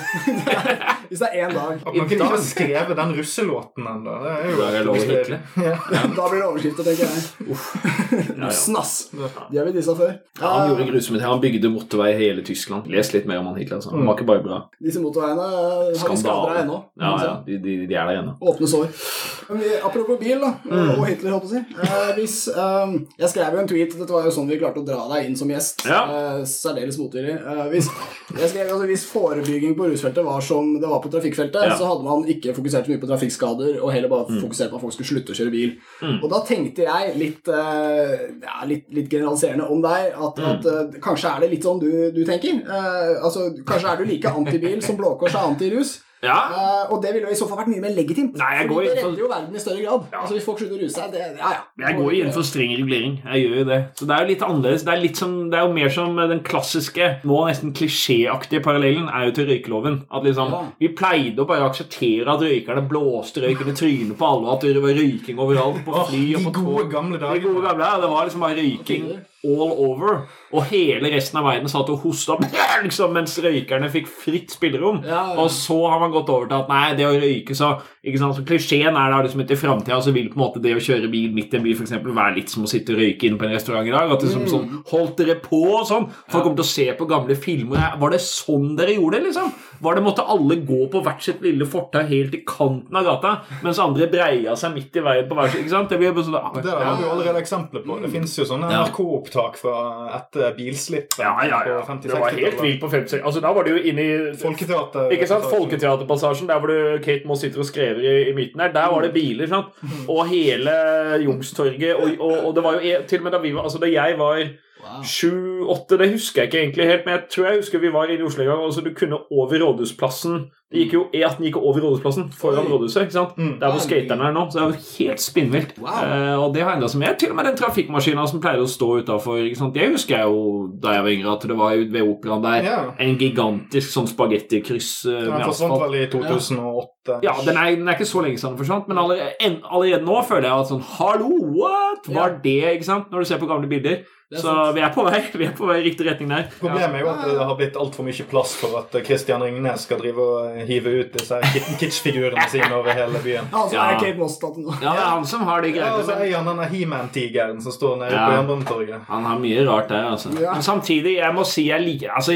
S1: Hvis det er én dag.
S2: At noen ikke har skrevet den russelåten ennå. Det er jo
S3: er lov å hitle.
S1: Da blir det overskrifter, tenker jeg.
S3: Ja, ja.
S1: Snass! De har vi dissa før.
S3: Ja, han gjorde grusomhet. Han bygde motorvei i hele Tyskland. Les litt mer om han Hitler. Altså. Han var ikke bare bra.
S1: Disse motorveiene har vi skadet
S3: Skandale.
S1: ennå.
S3: Ja, ja, de, de, de er der ennå.
S1: Åpne sår. Men vi, apropos bil da,
S3: Mm.
S1: og Hitler, holdt jeg på å si. Eh, hvis, eh, jeg skrev jo en tweet, dette var jo sånn vi klarte å dra deg inn som gjest.
S3: Ja.
S1: Uh, særdeles motvillig. Uh, hvis, jeg skrev, altså, hvis forebygging på rusfeltet var som det var på trafikkfeltet,
S3: Ja. Mm.
S1: så hadde man ikke fokusert så mye på trafikkskader, og heller bare fokusert på at folk skulle slutte å kjøre bil. Og da tenkte jeg litt, eh, ja, litt, litt generaliserende om deg, at,
S3: Mm.
S1: at kanskje er det litt sånn du, du tenker. Altså, kanskje er du like antibil som Blå Kors er antirus.
S3: Ja.
S1: Uh, og det ville jo i så fall vært mye mer legitimt.
S3: Nei, jeg går
S1: det redder jo verden i større grad. Altså Hvis folk slutter å ruse seg, det, ja, ja.
S3: Jeg går jo inn for streng regulering. Jeg gjør jo det. Så det er jo litt annerledes. Det er, litt som, det er jo mer som den klassiske, nå nesten klisjéaktige parallellen er jo til røykeloven. At liksom,
S1: Ja.
S3: Vi pleide å bare akseptere at røykerne blåste røyken i trynet på alle, at det var røyking overalt på fly og
S2: de
S3: på
S2: gode
S3: tog.
S2: gamle
S3: De gode gamle, ja, Det var liksom bare røyking all over. Og hele resten av verden satt og hosta liksom, mens røykerne fikk fritt spillerom.
S1: Ja, ja.
S3: Og så har man gått over til at nei, det å røyke så ikke sant, så Klisjeen er da liksom at i framtida så vil på en måte det å kjøre bil midt i en by for eksempel, være litt som å sitte og røyke inne på en restaurant i dag. At det som sånn, Holdt dere på og sånn? Folk kommer til å se på gamle filmer. Var det sånn dere gjorde det, liksom? Var det Måtte alle gå på hvert sitt lille fortau helt i kanten av gata, mens andre breia seg midt i veien på hver sin? Det blir bare sånn
S2: Det der har vi jo allerede eksempler på. Det fins jo sånne
S3: Ja.
S2: NRK-opptak fra etter bilslipp
S3: Ja, ja, ja.
S2: på
S3: Det var helt
S2: 50-60-tallet.
S3: vilt på 50 Altså, da var det jo inne i
S2: Folketeater.
S3: Ikke sant? Folketeaterpassasjen, der hvor du, Kate Moss sitter og skrever i, i midten her, der var det biler. sant? Og hele Youngstorget. Og, og, og det var jo e- til og med da vi var Altså da jeg var sju-åtte, det husker jeg ikke egentlig helt, men jeg tror jeg husker vi var inne i Oslo en gang. Altså du kunne over Rådhusplassen det gikk jo, E18 gikk over Rådhusplassen foran. Rådhuset. ikke sant? Der hvor skaterne er nå. Så det er jo helt spinnvilt.
S1: Wow.
S3: Eh, og det har endra seg mer. Til og med den trafikkmaskina som pleier å stå utafor. Det husker jeg jo da jeg var yngre, at det var ved operaen der
S2: Ja.
S3: en gigantisk sånn spagettikryss eh,
S2: Den for
S3: asfalt.
S2: vel i 2008.
S3: Ja, den er, den er ikke så lenge siden den forsvant, men allerede, en, allerede nå føler jeg at sånn Hallo, what? Var det, ikke sant? Når du ser på gamle bilder.
S1: er
S3: Så
S1: sant.
S3: vi er på vei vi er på vei i riktig retning der.
S2: Problemet er jo at det har blitt altfor mye plass for at Christian Ringnes skal drive og hive ut disse kitsch-figurene sine over hele byen.
S1: Ja, altså
S3: Ja.
S1: er Kate Moss-tatt nå.
S3: Ja, det er han som har de
S2: Ja,
S3: greiene.
S2: og så eier han denne He-Man-tigeren som står nede
S3: Ja.
S2: på Jernbanetorget.
S3: Han har mye rart der, altså.
S1: Ja.
S3: Men samtidig, jeg må si jeg liker altså,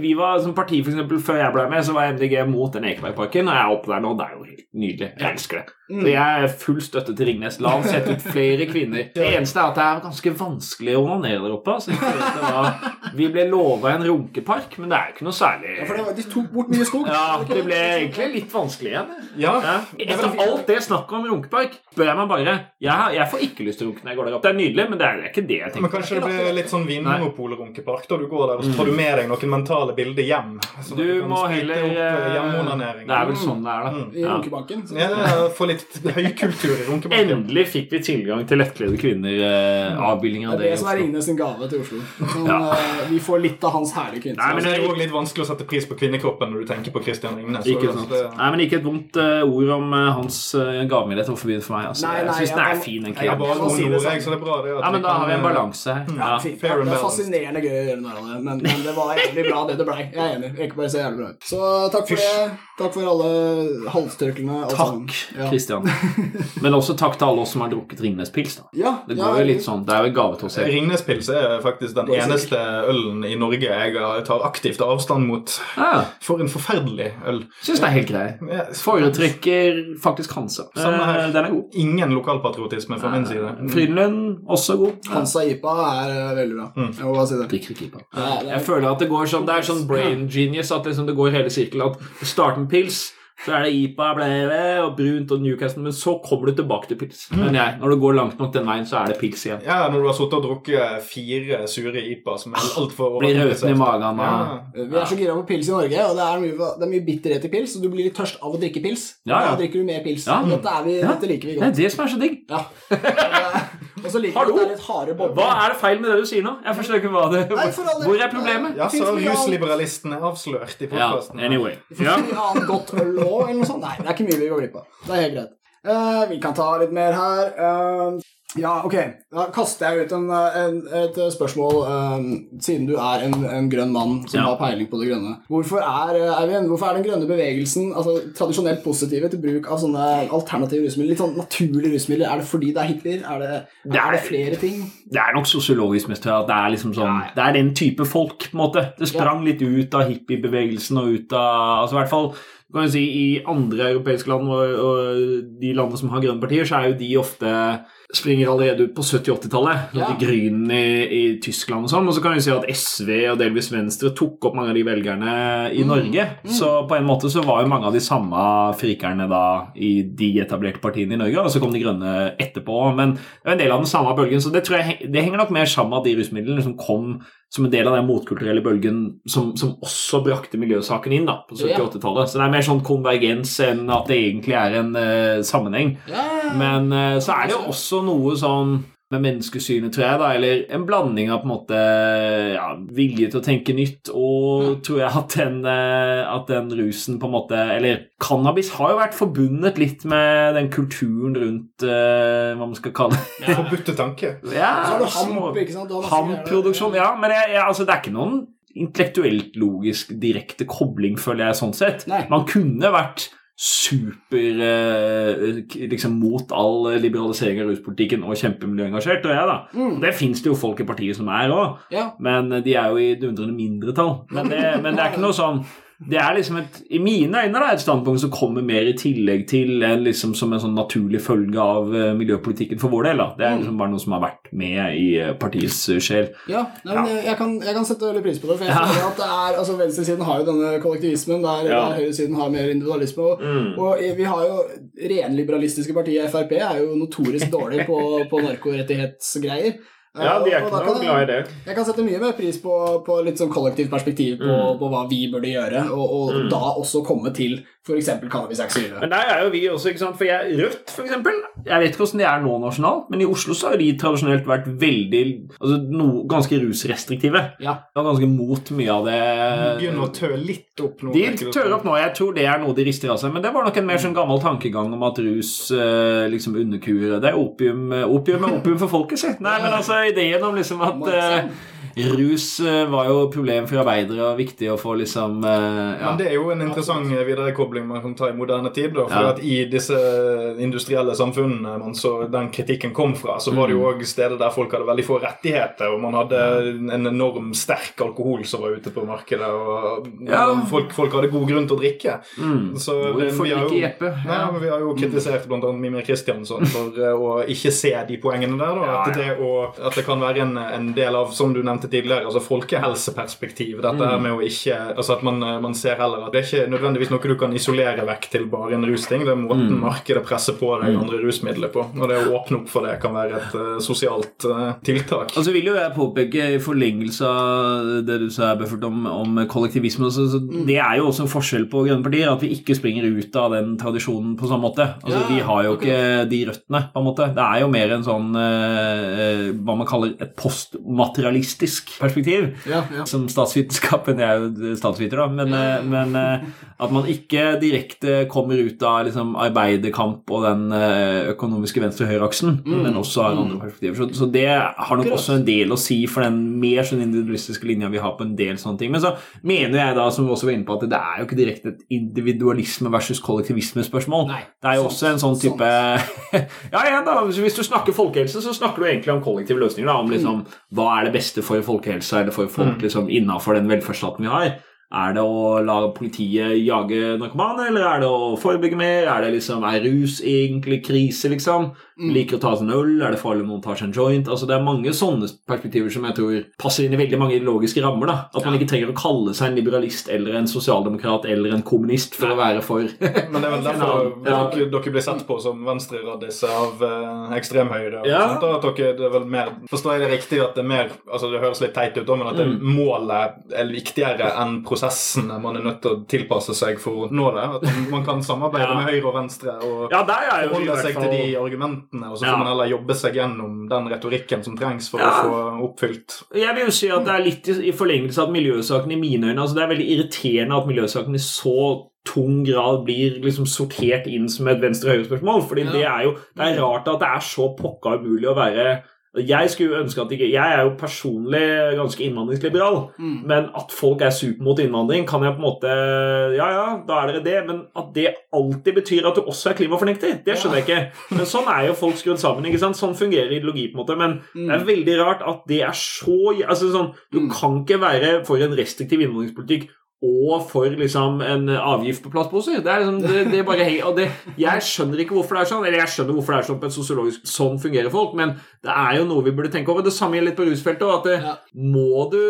S3: Vi var som parti, for eksempel, før jeg ble med, så var MDG mot den Ekebergparken. Og jeg er oppe der nå Odd er jo helt nydelig. Jeg elsker det. Så jeg er full støtte til Ringnes. La han sette ut flere kvinner. Det eneste er at det er ganske vanskelig å onanere der oppe. Altså. forhold Vi ble lova en runkepark, men det er jo ikke noe særlig
S1: Ja, for det var, de tok bort mye skog.
S3: Ja, det ble egentlig litt vanskelig igjen.
S2: Ja,
S3: Ja. Etter alt det snakket om runkepark, spør jeg meg bare jeg, jeg får ikke lyst til å runke når jeg går der opp. Det er nydelig, men det er, det ikke det jeg tenker.
S2: Men kanskje det blir litt sånn Vinmonopol-runkepark da du går der, og så tar du med deg noen mentale bilder hjem.
S3: du,
S2: Du
S3: må heller
S2: eh,
S3: eh. Det er vel sånn det er, da.
S1: I
S3: Ja.
S1: runkebanken. så-
S2: Ja, få litt høy kultur i runkebanken.
S3: Endelig fikk vi tilgang til lettkledde kvinner. Eh, av
S1: Det
S3: av
S1: er
S3: det.
S1: det som er. Ringnes sin gave til Oslo. Men,
S3: Ja.
S1: eh, vi får litt av hans herlige kvinne.
S3: Nei,
S2: Men
S3: men
S2: det er jo også litt vanskelig å sette pris på kvinnekroppen når du tenker på Christian Ringnes. så
S3: Ikke sant.
S2: det-
S3: Nei, men ikke et vondt uh, ord om uh, hans uh, gavmildhet overfor for meg. Altså.
S1: Nei,
S3: jeg
S1: nei,
S3: syns den er fin,
S2: Jeg
S3: egentlig.
S2: har bare noen
S1: det
S2: ord, jeg, så det er bra det
S3: Ja, men da har vi en balanse her.
S1: Ja,
S3: Ja.
S1: det er fascinerende gøy å gjøre narr av det, men, men det var jævlig bra det det blei. Jeg er enig. Ikke bare så jævlig bra ut. Så takk for det. Takk for alle halstørklene. Takk, Kristian.
S3: Takk,
S1: Ja.
S3: Men også takk til alle oss som har drukket Ringnes-pils. da.
S1: Ja,
S3: Det
S1: ja,
S3: jo litt sånn, det er jo en gave til oss selv.
S2: Ringnes-pils er faktisk den
S1: er
S2: eneste ølen i Norge jeg tar aktivt avstand mot.
S3: Ja,
S2: For en forferdelig øl.
S3: Syns det er helt grei. Foretrekker faktisk Hansa. Eh, Den er god.
S2: Ingen lokalpatriotisme fra min side.
S3: Frydenlund også god.
S1: Hansa IPA er eh, veldig bra.
S2: Mm.
S1: Jeg må bare si det.
S3: Drikker ikke IPA. Jeg føler at det går sånn Det er sånn brain genius at liksom det går hele sirkelen. At starten pils, så er det IPA ble, ble, og brunt og Newcastle, men så kommer du tilbake til pils. Men jeg, når du går langt nok den veien, så er det pils igjen.
S2: Ja, når du har sittet og drukket fire sure IPA som er altfor
S3: Blir røten i magen
S2: Ja.
S1: Vi er så gira på pils i Norge, og det er mye, det er mye bitterhet i pils, og du blir litt tørst av å drikke pils.
S3: Ja, ja.
S1: Da drikker du mer pils.
S3: Ja.
S1: Dette, er vi,
S3: Ja.
S1: dette liker vi
S3: Det er det som er så digg.
S1: Ja. og så liker at det er litt harde bobler.
S3: Hva er det feil med det du sier nå? Jeg forstår ikke hva det
S1: Nei, for.
S3: Hvor er problemet?
S2: Ja, så rusliberalisten er avslørt i
S3: Ja,
S2: podkasten.
S3: anyway. Ja.
S1: mye annet godt øl òg, eller noe sånt. Nei, det er ikke mye vi går glipp av. Det er helt greit. Eh, vi kan ta litt mer her. Eh, ja, ok. Da kaster jeg ut en, en, et spørsmål, um, siden du er en, en grønn mann som
S3: Ja.
S1: har peiling på det grønne. Hvorfor er, eh, Eivind, hvorfor er den grønne bevegelsen altså, tradisjonelt positive til bruk av sånne alternative rusmidler? Litt sånn naturlige rusmidler. Er det fordi det er hippier? Er det,
S3: Det
S1: er
S3: er-
S1: det flere ting?
S3: Det er nok sosiologisk mest at det er liksom sånn Det er den type folk, på en måte. Det sprang litt ut av hippiebevegelsen og ut av Altså i hvert fall kan jeg si, I andre europeiske land og, og de landene som har grønne partier, så er jo de ofte springer allerede ut på 70-80-tallet.
S1: Ja.
S3: Grünen i, i Tyskland og sånn. Og så kan vi si at SV og delvis Venstre tok opp mange av de velgerne i Norge. Så på en måte så var jo mange av de samme frikerne da i de etablerte partiene i Norge, og så kom de grønne etterpå. Men det er en del av den samme bølgen, så det tror jeg det henger nok mer sammen med at de rusmidlene som kom som en del av den motkulturelle bølgen som, som også brakte miljøsaken inn da, på 70-80-tallet. Så det er mer sånn konvergens enn at det egentlig er en uh, sammenheng. Men uh, så er det jo også noe sånn med menneskesynet, tror jeg, da, eller en blanding av på en måte ja, vilje til å tenke nytt, og tror jeg at den, eh, at den rusen på en måte Eller cannabis har jo vært forbundet litt med den kulturen rundt uh, hva man skal kalle det.
S2: Forbudte tanke.
S3: Ja. Hamproduksjon, ja. Men jeg, jeg, altså, det er ikke noen intellektuelt logisk direkte kobling, føler jeg, sånn sett.
S1: Nei.
S3: Man kunne vært super eh, liksom mot all liberalisering av ruspolitikken og kjempemiljøengasjert, og jeg, da.
S1: Mm.
S3: Det fins det jo folk i partiet som er òg,
S1: Ja.
S3: men de er jo i dundrende mindretall. Men det, men det er ikke noe sånn det er liksom et, I mine øyne da, et standpunkt som kommer mer i tillegg til liksom som en sånn naturlig følge av eh, miljøpolitikken for vår del. da. Det er liksom bare noe som har vært med i eh, partiets eh, sjel.
S1: Ja, nei, men jeg, kan, jeg kan sette veldig pris på det. For jeg
S3: Ja.
S1: føler at det er, altså Venstresiden har jo denne kollektivismen, der,
S3: Ja.
S1: der høyresiden har mer individualisme. Og,
S3: Mm.
S1: og vi har jo renliberalistiske partier, Frp er jo notorisk dårlig på, på narkorettighetsgreier.
S3: Ja, de er ikke noe glad i det.
S1: Jeg kan sette mye mer pris på, på litt sånn kollektivt perspektiv på,
S3: Mm.
S1: på hva vi burde gjøre, og, og da også komme til f.eks. cannabis ille.
S3: Men der er jo vi også, ikke sant? For jeg, Rødt, eksempel, jeg vet ikke hvordan de er nå nasjonalt, men i Oslo så har de tradisjonelt vært veldig altså no, ganske rusrestriktive.
S1: Ja.
S3: Og ganske mot mye av det.
S2: Begynner å tø litt opp nå.
S3: De tør opp nå, jeg tror det er noe de rister av seg. Men det var nok en mer sånn gammel tankegang om at rus eh, liksom underkurer Det er opium, opium er opium for folket, sitt. Nei, men altså ideen om liksom at eh, Rus eh, var jo et problem for arbeidere og viktig å få liksom eh, ja.
S2: Men det er jo en interessant viderekobling man kan ta i moderne tid. Da, for
S3: Ja.
S2: at I disse industrielle samfunnene man så den kritikken kom fra, så var det
S3: Mm.
S2: jo òg steder der folk hadde veldig få rettigheter, og man hadde en enorm sterk alkohol som var ute på markedet, og
S3: Ja.
S2: folk, folk hadde god grunn til å drikke.
S3: Mm.
S2: Så det-
S3: Hvorfor
S2: vi har
S3: ikke
S2: jo-? Nei, men Vi har jo kritisert bl.a. Mimir Kristiansson for eh, å ikke se de poengene der. Da. At, det å, at det kan være en, en del av, som du nevnte tidligere, altså folkehelseperspektiv. Dette
S3: Mm.
S2: her med å ikke altså At man, man ser heller at det er ikke nødvendigvis noe du kan isolere vekk til bare en rusting. Det er måten
S3: Mm.
S2: markedet presser på deg andre rusmidler på. Og det å åpne opp for det kan være et uh, sosialt uh, tiltak.
S3: Altså vil jo jeg påpeke, i forlengelse av det du sa, Buffert, om, om kollektivisme så, så Det er jo også en forskjell på grønne partier, at vi ikke springer ut av den tradisjonen på samme måte. Altså,
S1: Ja,
S3: Vi har jo ikke de røttene, på en måte. Det er jo mer en sånn uh, hva man kaller et postmaterialistisk perspektiv.
S1: Ja, ja.
S3: Som statsvitenskapen Jeg er jo statsviter, da. Men, eh, men eh, at man ikke direkte kommer ut av liksom, arbeiderkamp og den eh, økonomiske venstre-høyre-aksen, men også har andre perspektiver. Så, så det har nok også en del å si for den mer sånn individualistiske linja vi har på en del sånne ting. Men så mener jeg da, som vi også var inne på, at det er jo ikke direkte et individualisme versus kollektivisme-spørsmål. Det er jo også en sånn type Ja, ja, da, hvis du snakker folkehelse, så snakker du egentlig om kollektive løsninger. Da, om liksom, Hva er det beste for folkehelsa eller for folk liksom, innafor den velferdsstaten vi har? Er det å la politiet jage narkomane, eller er det å forebygge mer? Er det liksom, er rus egentlig krise, liksom? Liker å ta seg en øl? Er det farlig om noen tar seg en joint? Altså, Det er mange sånne perspektiver som jeg tror passer inn i veldig mange ideologiske rammer. da. At man ikke trenger å kalle seg en liberalist eller en sosialdemokrat eller en kommunist for å være for
S2: Men det er vel derfor
S3: Ja.
S2: dere, dere blir sett på som venstreraddiser av eh, ekstremhøyre. og
S3: Ja.
S2: sånt, at dere, det er vel mer, Forstår jeg det riktig at det er mer altså Det høres litt teit ut, men at det,
S3: Mm.
S2: målet er viktigere enn prosessene man er nødt til å tilpasse seg for å nå det? At man- kan samarbeide
S3: Ja.
S2: med høyre og venstre og
S3: Ja, hvert
S2: seg til de argumentene, og så
S3: Ja.
S2: får man heller jobbe seg gjennom den retorikken som trengs for
S3: Ja.
S2: å få oppfylt
S3: Jeg vil jo si at det er litt i forlengelse av miljøsaken i mine øyne altså Det er veldig irriterende at miljøsaken i så tung grad blir liksom sortert inn som et venstre-høyre-spørsmål. fordi
S1: Ja.
S3: det er jo det er rart at det er så pokka umulig å være jeg skulle ønske at ikke, jeg er jo personlig ganske innvandringsliberal,
S1: Mm.
S3: men at folk er super mot innvandring, kan jeg på en måte Ja, ja, da er dere det, men at det alltid betyr at du også er klimafornekter, det skjønner jeg ikke. Men sånn er jo folk skrudd sammen. ikke sant? Sånn fungerer ideologi, på en måte. Men det er veldig rart at det er så altså sånn, Du
S1: Mm.
S3: kan ikke være for en restriktiv innvandringspolitikk og for liksom en avgift på plastposer. Det er liksom, det, det er bare hei, og det, Jeg skjønner ikke hvorfor det er sånn, eller jeg skjønner hvorfor det er sånn på et sosiologisk Sånn fungerer folk, men det er jo noe vi burde tenke over. Det samme gjelder litt på rusfeltet. at det,
S1: Ja.
S3: Må du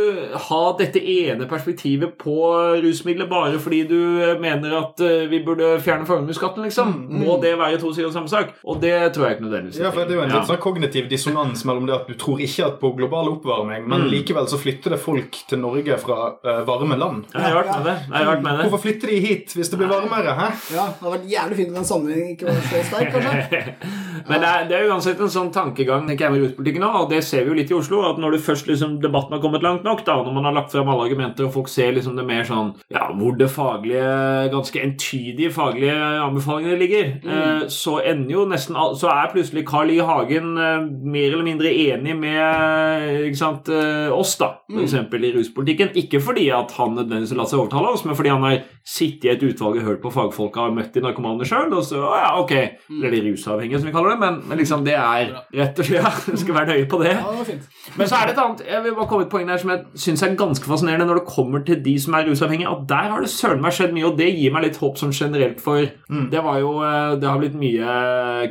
S3: ha dette ene perspektivet på rusmidler bare fordi du mener at eh, vi burde fjerne formuesskatten, liksom? Må det være to sider av samme sak? Og det tror jeg ikke nødvendigvis.
S2: Ja, for Det er jo en
S3: Ja.
S2: litt sånn kognitiv dissonans mellom det at du tror ikke at på global oppvarming, men
S3: Mm.
S2: likevel så flytter det folk til Norge fra uh, varme land.
S3: Ja, har vært med det. det, har vært med det.
S2: Hvorfor flytter de hit hvis det blir varmere? hæ?
S1: Ja, det hadde vært jævlig fint om den sammenhengen ikke var så sterk, kanskje.
S3: Men det er, det er uansett en sånn tankegang ikke jeg med nå, og det ser vi jo litt i Oslo. At når du først liksom debatten har kommet langt nok, da, når man har lagt frem alle argumenter, og folk ser liksom det mer sånn Ja, hvor det faglige, ganske entydige faglige anbefalingene ligger, eh, så ender jo nesten Så er plutselig Carl I. Hagen eh, mer eller mindre enig med ikke sant, eh, oss, da, for eksempel i ruspolitikken. Ikke fordi at han nødvendigvis har latt seg overtale oss, men fordi han har sittet i et utvalg og hørt på fagfolka og møtt de narkomane sjøl, og så ja, ok, eller de rusavhengige, som vi kaller det, men, men liksom det er rett og slett Ja, skal være nøye på det.
S1: Ja, det var fint.
S3: Men så er det et annet Jeg vil bare komme et poeng der som jeg syns er ganske fascinerende når det kommer til de som er rusavhengige. At der har det søren meg skjedd mye, og det gir meg litt håp sånn generelt. For det var jo eh, Det har blitt mye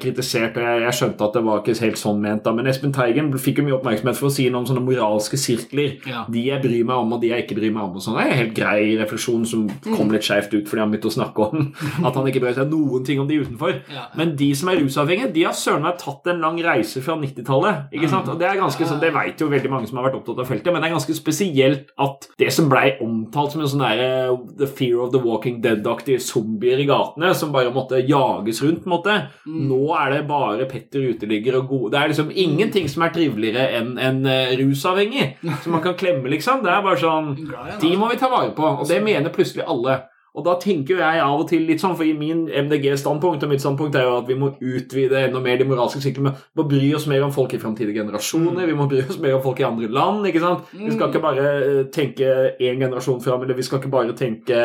S3: kritisert, og jeg, jeg skjønte at det var ikke helt sånn ment, da. Men Espen Teigen fikk jo mye oppmerksomhet for å si noe om sånne moralske sirkler.
S1: Ja.
S3: De jeg bryr meg om, og de jeg ikke bryr meg om. og sånn. Det er en helt grei refleksjon som kom litt skeivt ut fordi han begynte å snakke om at han ikke bryr seg noen ting om de utenfor.
S1: Ja.
S3: Men de som er rusavhengige, de har søren meg tatt en lang reise fra 90-tallet. ikke sant? Og Det er ganske sånn, det vet jo veldig mange som har vært opptatt av feltet, men det er ganske spesielt at det som blei omtalt som en sånn der, eh, The Fear of the Walking Dead-aktige zombier i gatene, som bare måtte jages rundt, på en måte. Nå er det bare Petter uteligger og gode Det er liksom ingenting som er triveligere enn en eh, rusavhengig som man kan klemme, liksom. Det er bare sånn De
S1: altså.
S3: må vi ta vare på, og det mener plutselig alle. Og da tenker jo jeg av og til litt sånn, for i min MDG-standpunkt og mitt standpunkt er jo at vi må utvide enda mer de moralske syklene. Vi må bry oss mer om folk i framtidige generasjoner, vi må bry oss mer om folk i andre land. ikke sant? Vi skal ikke bare eh, tenke én generasjon fram, eller vi skal ikke bare tenke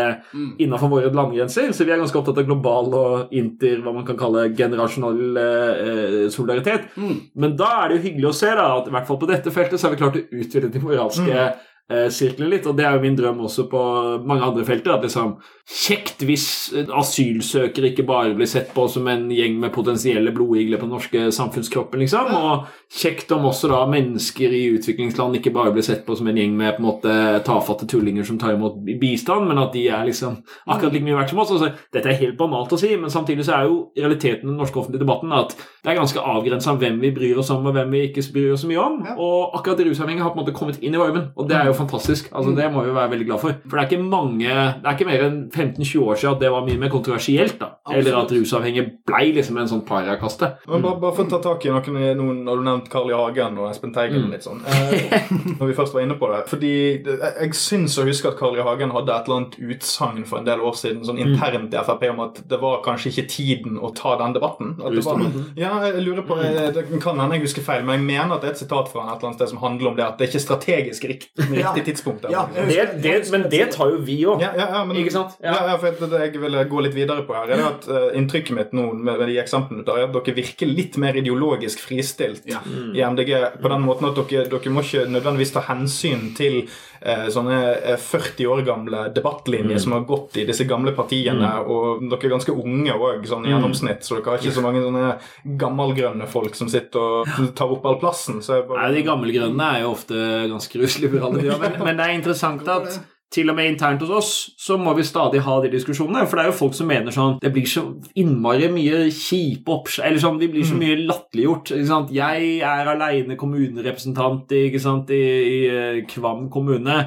S3: innenfor våre landgrenser. Så vi er ganske opptatt av global og inter, hva man kan kalle generasjonal eh, solidaritet. Men da er det jo hyggelig å se da, at i hvert fall på dette feltet så har vi klart å utvide de moralske eh, sirkler litt, og det er jo min drøm også på mange andre felter. at liksom Kjekt hvis eh, asylsøkere ikke bare blir sett på som en gjeng med potensielle blodigler på den norske samfunnskroppen, liksom. Og kjekt om også da mennesker i utviklingsland ikke bare blir sett på som en gjeng med på en måte tafatte tullinger som tar imot bistand, men at de er liksom akkurat like mye verdt som oss. Altså, dette er helt banalt å si, men samtidig så er jo realiteten i den norske offentlige debatten at det er ganske avgrensa hvem vi bryr oss om, og hvem vi ikke bryr oss så mye om. Og akkurat rusavhengige har på en måte kommet inn i varmen, og det er jo fantastisk. Altså, det må vi jo være veldig glad for. For det er ikke mange Det er ikke mer enn 15-20 år siden at det var mye mer kontroversielt, da. Eller at rusavhengige blei liksom en sånn parakaste.
S2: Men bare, bare for å ta tak i noen, noen Når du nevnte Carl I. Hagen og Espen Teigen mm. litt sånn eh, Når vi først var inne på det Fordi jeg, jeg syns å huske at Carl I. Hagen hadde et eller annet utsagn for en del år siden sånn internt i Frp om at det var kanskje ikke tiden å ta den debatten. Var, ja, jeg lurer på eh, Det kan hende jeg husker feil, men jeg mener at det er et sitat fra et eller annet sted som handler om det at det er ikke strategisk rikt, riktig tidspunkt.
S1: Ja,
S3: Det, det, men det tar jo vi òg.
S2: Ja, ja, ja, men,
S3: Ikke sant?
S2: Ja.
S3: Ja.
S2: For det, jeg ville gå litt videre på her, er det at eh, inntrykket mitt nå med, med de eksemplene der, er at dere virker litt mer ideologisk fristilt
S1: Ja.
S2: i MDG på den måten at dere, dere må ikke nødvendigvis ta hensyn til eh, sånne eh, 40 år gamle debattlinjer som har gått i disse gamle partiene, og dere er ganske unge òg, sånn i gjennomsnitt, så dere har ikke så mange sånne gammelgrønne folk som sitter og tar opp all plassen. Så bare,
S3: Nei, De gammelgrønne er jo ofte ganske rusliberale, men, men det er interessant at til og med internt hos oss så må vi stadig ha de diskusjonene. For det er jo folk som mener sånn Det blir så innmari mye kjipe oppslag Eller sånn, vi blir så mye latterliggjort. Jeg er aleine kommunerepresentant sant, i, i eh, Kvam kommune.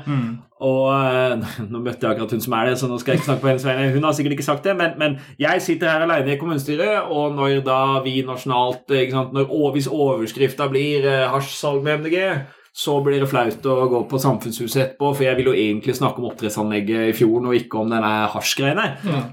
S3: Og eh, Nå møtte jeg akkurat hun som er det, så nå skal jeg ikke snakke på hennes vegne. Hun har sikkert ikke sagt det, men, men jeg sitter her alene i kommunestyret, og når da vi nasjonalt ikke sant, når, Hvis overskrifta blir eh, hasjsalg med MDG, så blir det flaut å gå på Samfunnshuset etterpå, for jeg vil jo egentlig snakke om oppdrettsanlegget i fjorden, og ikke om denne hasjgreiene.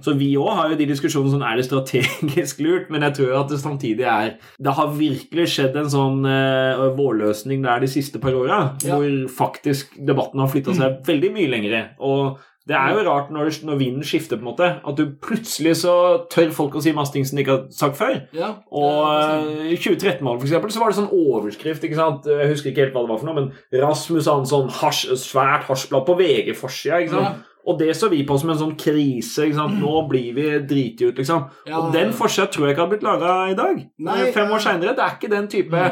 S3: Så vi òg har jo de diskusjonene sånn er det strategisk lurt, men jeg tror at det samtidig er Det har virkelig skjedd en sånn uh, vårløsning der de siste par åra,
S1: Ja.
S3: hvor faktisk debatten har flytta seg veldig mye lengre. Og det er jo rart når, når vinden skifter, på en måte, at du plutselig så tør folk å si masse ting som de ikke har sagt før.
S1: Ja,
S3: Og eh, i 2013-målet, for eksempel, så var det sånn overskrift ikke sant? Jeg husker ikke helt hva det var for noe, men Rasmus hadde sånn hasj, svært hasjblad på VG-forsida. ikke sant?
S1: Ja.
S3: Og det så vi på som en sånn krise. ikke sant? Nå blir vi driti ut, liksom.
S1: Ja.
S3: Og den forsida tror jeg ikke hadde blitt laga i dag.
S1: Nei,
S3: Fem år seinere. Det er ikke den type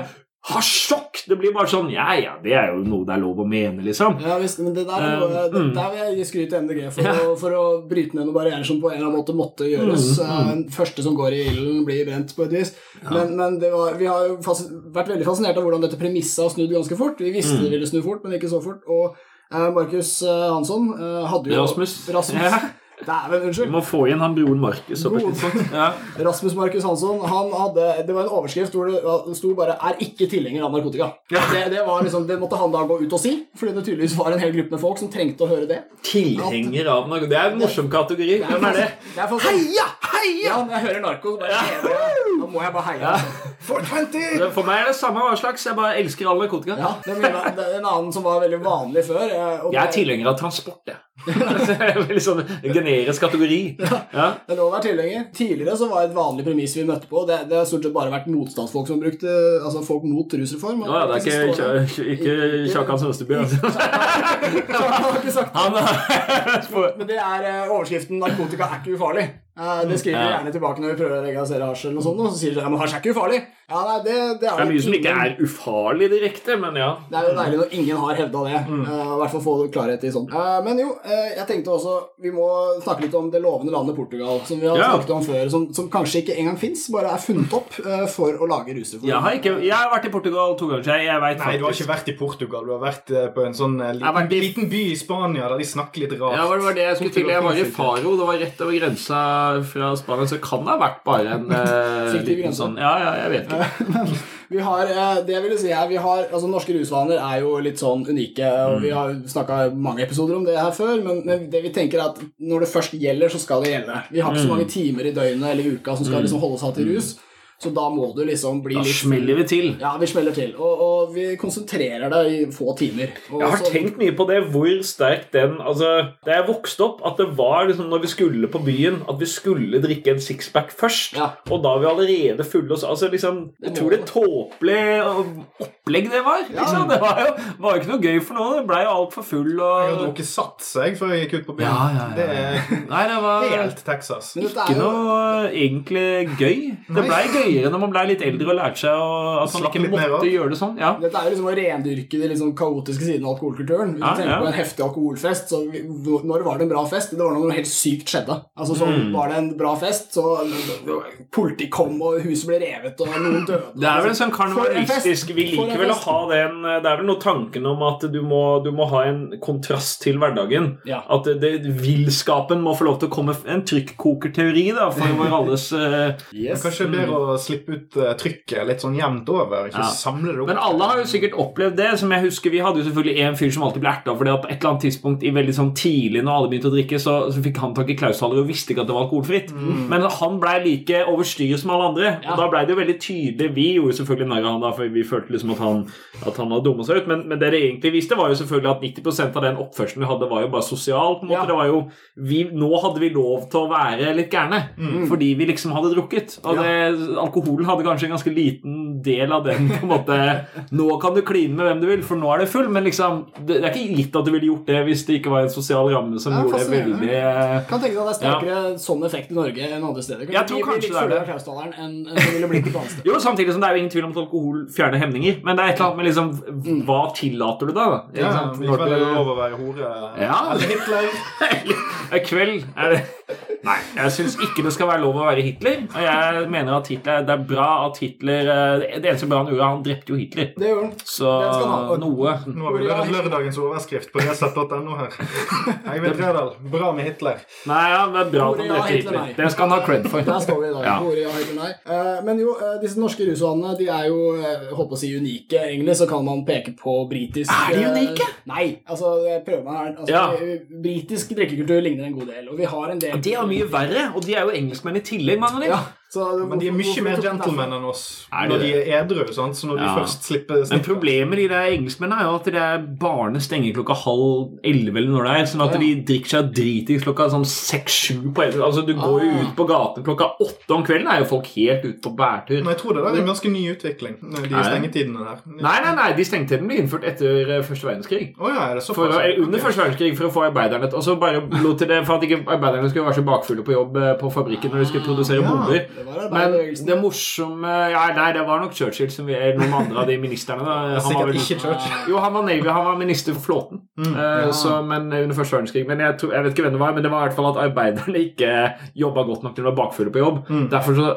S3: hasjsjokk. Det blir bare sånn Ja, ja, det er jo noe det er lov å mene, liksom.
S1: Ja, visst, men det der, er det,
S3: Um, mm.
S1: der vil jeg gi skryt til MDG for,
S3: Ja.
S1: å, for å bryte ned noen barrierer som på en eller annen måte måtte gjøres.
S3: Mm, mm.
S1: Eh, Den første som går i ilden, blir brent på et vis. Men, men det var, vi har jo vært veldig fascinert av hvordan dette premisset har snudd ganske fort. Vi visste
S3: Mm.
S1: det ville snu fort, men ikke så fort. Og uh, Markus eh, Hansson uh, hadde jo
S3: Rasmus.
S1: Rasmus.
S3: Ja.
S1: Dæven,
S3: Vi må få igjen han broren Markus. Ja.
S1: Rasmus Markus Hansson han hadde, Det var en overskrift hvor det sto bare 'er ikke tilhenger av narkotika'. Det, det, var liksom, det måtte han da gå ut og si, fordi det tydeligvis var en hel gruppe med folk som trengte å høre det.
S3: Tilhenger av narkotika. Det er en morsom kategori. Hvem er det?
S1: det er for heia! Heia! Ja, når jeg hører narko, så bare hever. Da må jeg bare heie. altså.
S2: 420!
S3: For meg er det samme hva slags. Jeg bare elsker all narkotika.
S1: Ja, det er det er en annen som var veldig vanlig før. eh, og
S3: Jeg er
S1: det-
S3: tilhenger av transport, jeg. Veldig sånn generisk kategori. Ja.
S1: Det er lov å være tilhenger. Tidligere så var et vanlig premiss vi møtte på, det, det har stort sett bare vært motstandsfolk som brukte Altså folk mot rusreform.
S3: ja, det er ikke, ikke, ikke Kjakan Sønsteby. Altså.
S1: Han har ikke sagt det. Men det er eh, overskriften 'narkotika er ikke ufarlig'. Det skriver vi gjerne tilbake når vi prøver å legalisere hasj, eller noe sånt, og så sier de at men hasj er ikke ufarlig. Ja, nei, det, det er
S3: Det er
S1: det
S3: mye som ikke er ufarlig direkte, men ja.
S1: Det er jo deilig når ingen har hevda det.
S3: Mm.
S1: uh, hvert fall få klarhet i sånt. Uh, men jo, uh, jeg tenkte også vi må snakke litt om det lovende landet Portugal, som vi har
S3: Ja.
S1: snakket om før, som, som kanskje ikke engang fins, bare er funnet opp for å lage rusreform.
S3: Jeg har, ikke, jeg har vært i Portugal to ganger. Jeg, jeg vet
S2: Nei, du har ikke vært i Portugal. Du har vært på en sånn liten,
S3: i-
S2: liten by i Spania der de snakker litt rart.
S3: Ja, det var det jeg skulle til. Jeg var i. Faro. Det var rett over grensa fra Spania, så kan det ha vært bare en liten sånn Ja, ja, jeg vet ikke.
S1: Vi har, eh, det jeg si er, vi har, altså Norske rusvaner er jo litt sånn unike, og vi har snakka mange episoder om det her før, men, men det vi tenker er at når det først gjelder, så skal det gjelde. Vi har ikke så mange timer i døgnet eller i uka som skal liksom holde seg til rus, så da må du liksom bli
S3: Da
S1: litt
S3: smeller vi til.
S1: Ja, vi smeller til, og, og vi konsentrerer det i få timer. Og
S4: Jeg har
S1: så-
S4: tenkt mye på det, hvor sterk den altså, Da jeg vokste opp, at det var liksom når vi skulle på byen, at vi skulle drikke en sixpack først.
S1: Ja.
S4: Og da vi allerede fulle. oss Altså, liksom,
S3: Jeg tror det tåpelig opplegg det var. Liksom. Det var jo, var ikke noe gøy for noe. Det blei jo altfor full
S2: Jeg hadde
S3: jo
S2: ikke satt seg før jeg gikk ut på byen.
S3: Ja, ja, ja.
S2: Det er
S3: Nei, det var
S2: helt Texas.
S3: Ikke
S1: jo
S3: noe egentlig gøy. Det
S2: blei
S3: blei gøyere når man ble litt eldre og lærte seg å- at man ikke måtte gjøre det sånn. Ja.
S1: Dette er jo liksom å rendyrke de liksom kaotiske sidene av alkoholkulturen. Hvis
S3: Ja,
S1: du tenker
S3: ja.
S1: på en heftig alkoholfest, så når var det en bra fest? Det var når noe helt sykt skjedde. Altså så
S3: Mm.
S1: Var det en bra fest, så politiet kom, og huset ble revet, og noen døde.
S3: Det er vel sånn
S1: en sånn
S4: Karnevalistisk. Vi liker vel å ha den Det er vel noe tanken om at du må, du må ha en kontrast til hverdagen.
S1: Ja.
S4: At det, det, villskapen må få lov til å komme En trykkokerteori da, for vår alles uh,
S2: yes. Kanskje bedre å slippe ut eh, trykket litt sånn jevnt over, ikke
S3: Ja.
S2: samle det opp.
S3: Men alle har jo sikkert opplevd det. som jeg husker Vi hadde jo selvfølgelig en fyr som alltid ble erta fordi at på et eller annet tidspunkt i veldig sånn tidlig når alle begynte å drikke, så, så fikk han tak i Klaus-Haller og visste ikke at det var alkoholfritt. Men han blei like over styr som alle andre.
S1: Ja.
S3: Og da blei det jo veldig tydelig Vi gjorde selvfølgelig narr av han da, for vi følte liksom at han, at han hadde dumma seg ut. Men, men det det egentlig viste, var jo selvfølgelig at 90% av den oppførselen vi hadde, var jo bare sosial. på en måte.
S1: Ja.
S3: Det var jo, vi, Nå hadde vi lov til å være litt gærne fordi vi liksom hadde drukket. Og det, alkoholen hadde kanskje en ganske liten del av den på en måte Nå kan du kline med hvem du vil, for nå er det full, men liksom det, det er ikke gitt at du ville gjort det hvis det ikke var en sosial ramme som
S1: Ja,
S3: gjorde det veldig eh,
S1: Kan tenke deg at det er sterkere sånn effekt i Norge enn andre steder.
S3: Jeg tror kanskje det er det.
S1: enn enn det ville blitt et annet sted.
S3: Jo, samtidig som det er jo ingen tvil om at alkohol fjerner hemninger. Men det er et eller annet med liksom Hva tillater du da?
S2: Ja,
S3: sant? Når
S2: er det
S3: du-
S2: lov å være hore.
S3: Ja.
S2: Eller Hitler.
S3: Kveld er det Nei, jeg syns ikke det skal være lov å være Hitler. Og jeg mener at Hitler, det er bra at Hitler eh, Det eneste bra han gjorde, han drepte jo Hitler.
S1: Det gjør han. Så
S3: noe
S2: Nå har vi lørd lørdagens overskrift på resett.no her. Eivind Tredal, bra med Hitler.
S3: Nei, ja, det er bra at han drepte
S1: Hitler,
S3: Hitler. Det skal han ha cred for.
S1: Der står vi i dag.
S3: Ja.
S1: Hvor ja, heter nei. Eh, men jo, eh, disse norske rusvanene de er jo eh, holdt på å si unike. Egentlig så kan man peke på britisk
S3: Er de
S1: eh,
S3: unike?
S1: Nei, altså prøv prøver meg her. Altså,
S3: Ja.
S1: eh, Britisk drikkekultur ligner en god del, og vi har en del
S3: De er mye verre, og de er jo engelskmenn i tillegg, mange av dem.
S1: Ja, så
S2: Men de er mye mer gentlemen enn oss når de er edru. sant? Så når de
S3: Ja.
S2: først slipper
S3: Men
S2: snippet
S3: problemet med de der engelskmennene er jo at det er barene stenger klokka halv elleve eller når det er, sånn at
S1: Ja.
S3: de drikker seg dritings klokka sånn seks-sju på elleve. Altså, du går jo
S1: Ah.
S3: ut på gaten klokka åtte om kvelden, er jo folk helt ute på bærtur.
S2: Men jeg tror det det er en ganske ny utvikling, de
S3: nei.
S2: stengetidene der.
S3: Nei, nei, nei, de stengetidene ble innført etter eh, første verdenskrig.
S2: Oh, ja, er det
S3: For,
S2: såpass?
S3: under første verdenskrig for å få arbeiderne Og så bare lot de det for at ikke arbeiderne skulle være så bakfulle på jobb eh, på fabrikken når de skulle produsere
S2: Ja.
S3: bomber.
S1: Det var
S3: Men
S1: arbeiderbevegelsen.
S3: det morsomme ja, Nei, det var nok Churchill som vi, er noen andre av de ministerne. Da. Han var vel-
S2: ikke Churchill.
S3: Jo, han var Navy, han var minister for flåten eh, så, men, under første verdenskrig. Men jeg, jeg vet ikke hvem det var, men det var i hvert fall at arbeiderne ikke jobba godt nok til å være bakfulle på jobb. Derfor så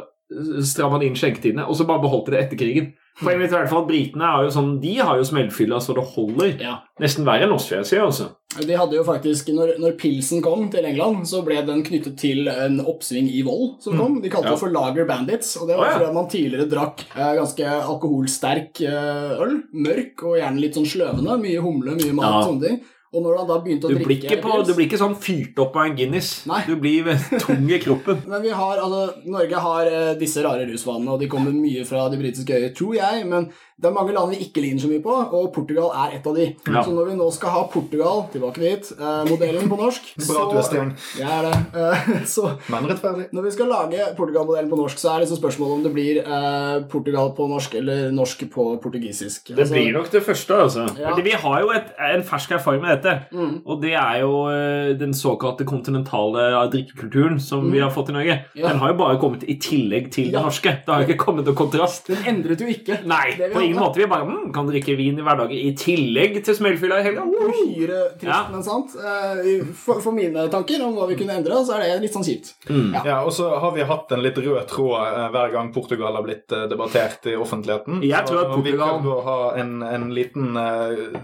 S3: stramma de inn skjenketidene, og så bare beholdt de det etter krigen. Poenget mitt er i hvert fall at Britene er jo sånn, de har jo smellfylla så det holder.
S1: Ja.
S3: Nesten verre enn oss, vil jeg si. altså.
S1: De hadde jo faktisk, når, når pilsen kom til England, så ble den knyttet til en oppsving i vold som kom. De kalte
S3: Ja.
S1: det for Lager Bandits, og det var fordi man tidligere drakk eh, ganske alkoholsterk eh, øl. Mørk og gjerne litt sånn sløvende. Mye humle, mye mat
S3: Ja.
S1: sånne ting. Og når han da begynte å
S3: Du
S1: drikke
S3: ikke på, du blir ikke sånn fyrt opp av en Guinness.
S1: Nei.
S3: Du blir tung i kroppen.
S1: Men vi har, altså, Norge har eh, disse rare rusvanene, og de kommer mye fra de britiske øyer, tror jeg. Men det er mange land vi ikke ligner så mye på, og Portugal er et av de.
S3: Ja.
S1: Så når vi nå skal ha Portugal tilbake dit, eh, modellen på norsk
S2: Bra at du er streng.
S1: Jeg er det. Eh, så
S2: Men rettferdig.
S1: når vi skal lage Portugal-modellen på norsk, så er liksom spørsmålet om det blir eh, Portugal på norsk eller norsk på portugisisk.
S3: Det blir nok det første, altså.
S1: Ja.
S3: Vi har jo et, en fersk erfaring med dette. Og det er jo eh, den såkalte kontinentale drikkekulturen som vi har fått i Norge.
S1: Ja.
S3: Den har jo bare kommet i tillegg til
S1: Ja.
S3: det norske. Det har jo ikke kommet noen kontrast.
S1: Den endret jo ikke.
S3: Nei,
S1: Det vi
S3: ingen måte. Vi bare mm, kan drikke vin i hverdagen i tillegg til smellfylla i helga.
S1: Uhyre trist,
S3: Ja.
S1: men sant. Eh, For, for mine tanker om hva vi kunne endre, så er det litt sånn kjipt. Ja.
S2: Ja, og så har vi hatt en litt rød tråd eh, hver gang Portugal har blitt eh, debattert i offentligheten.
S3: Jeg tror at
S2: Portugal... Vi prøvde å ha en, en liten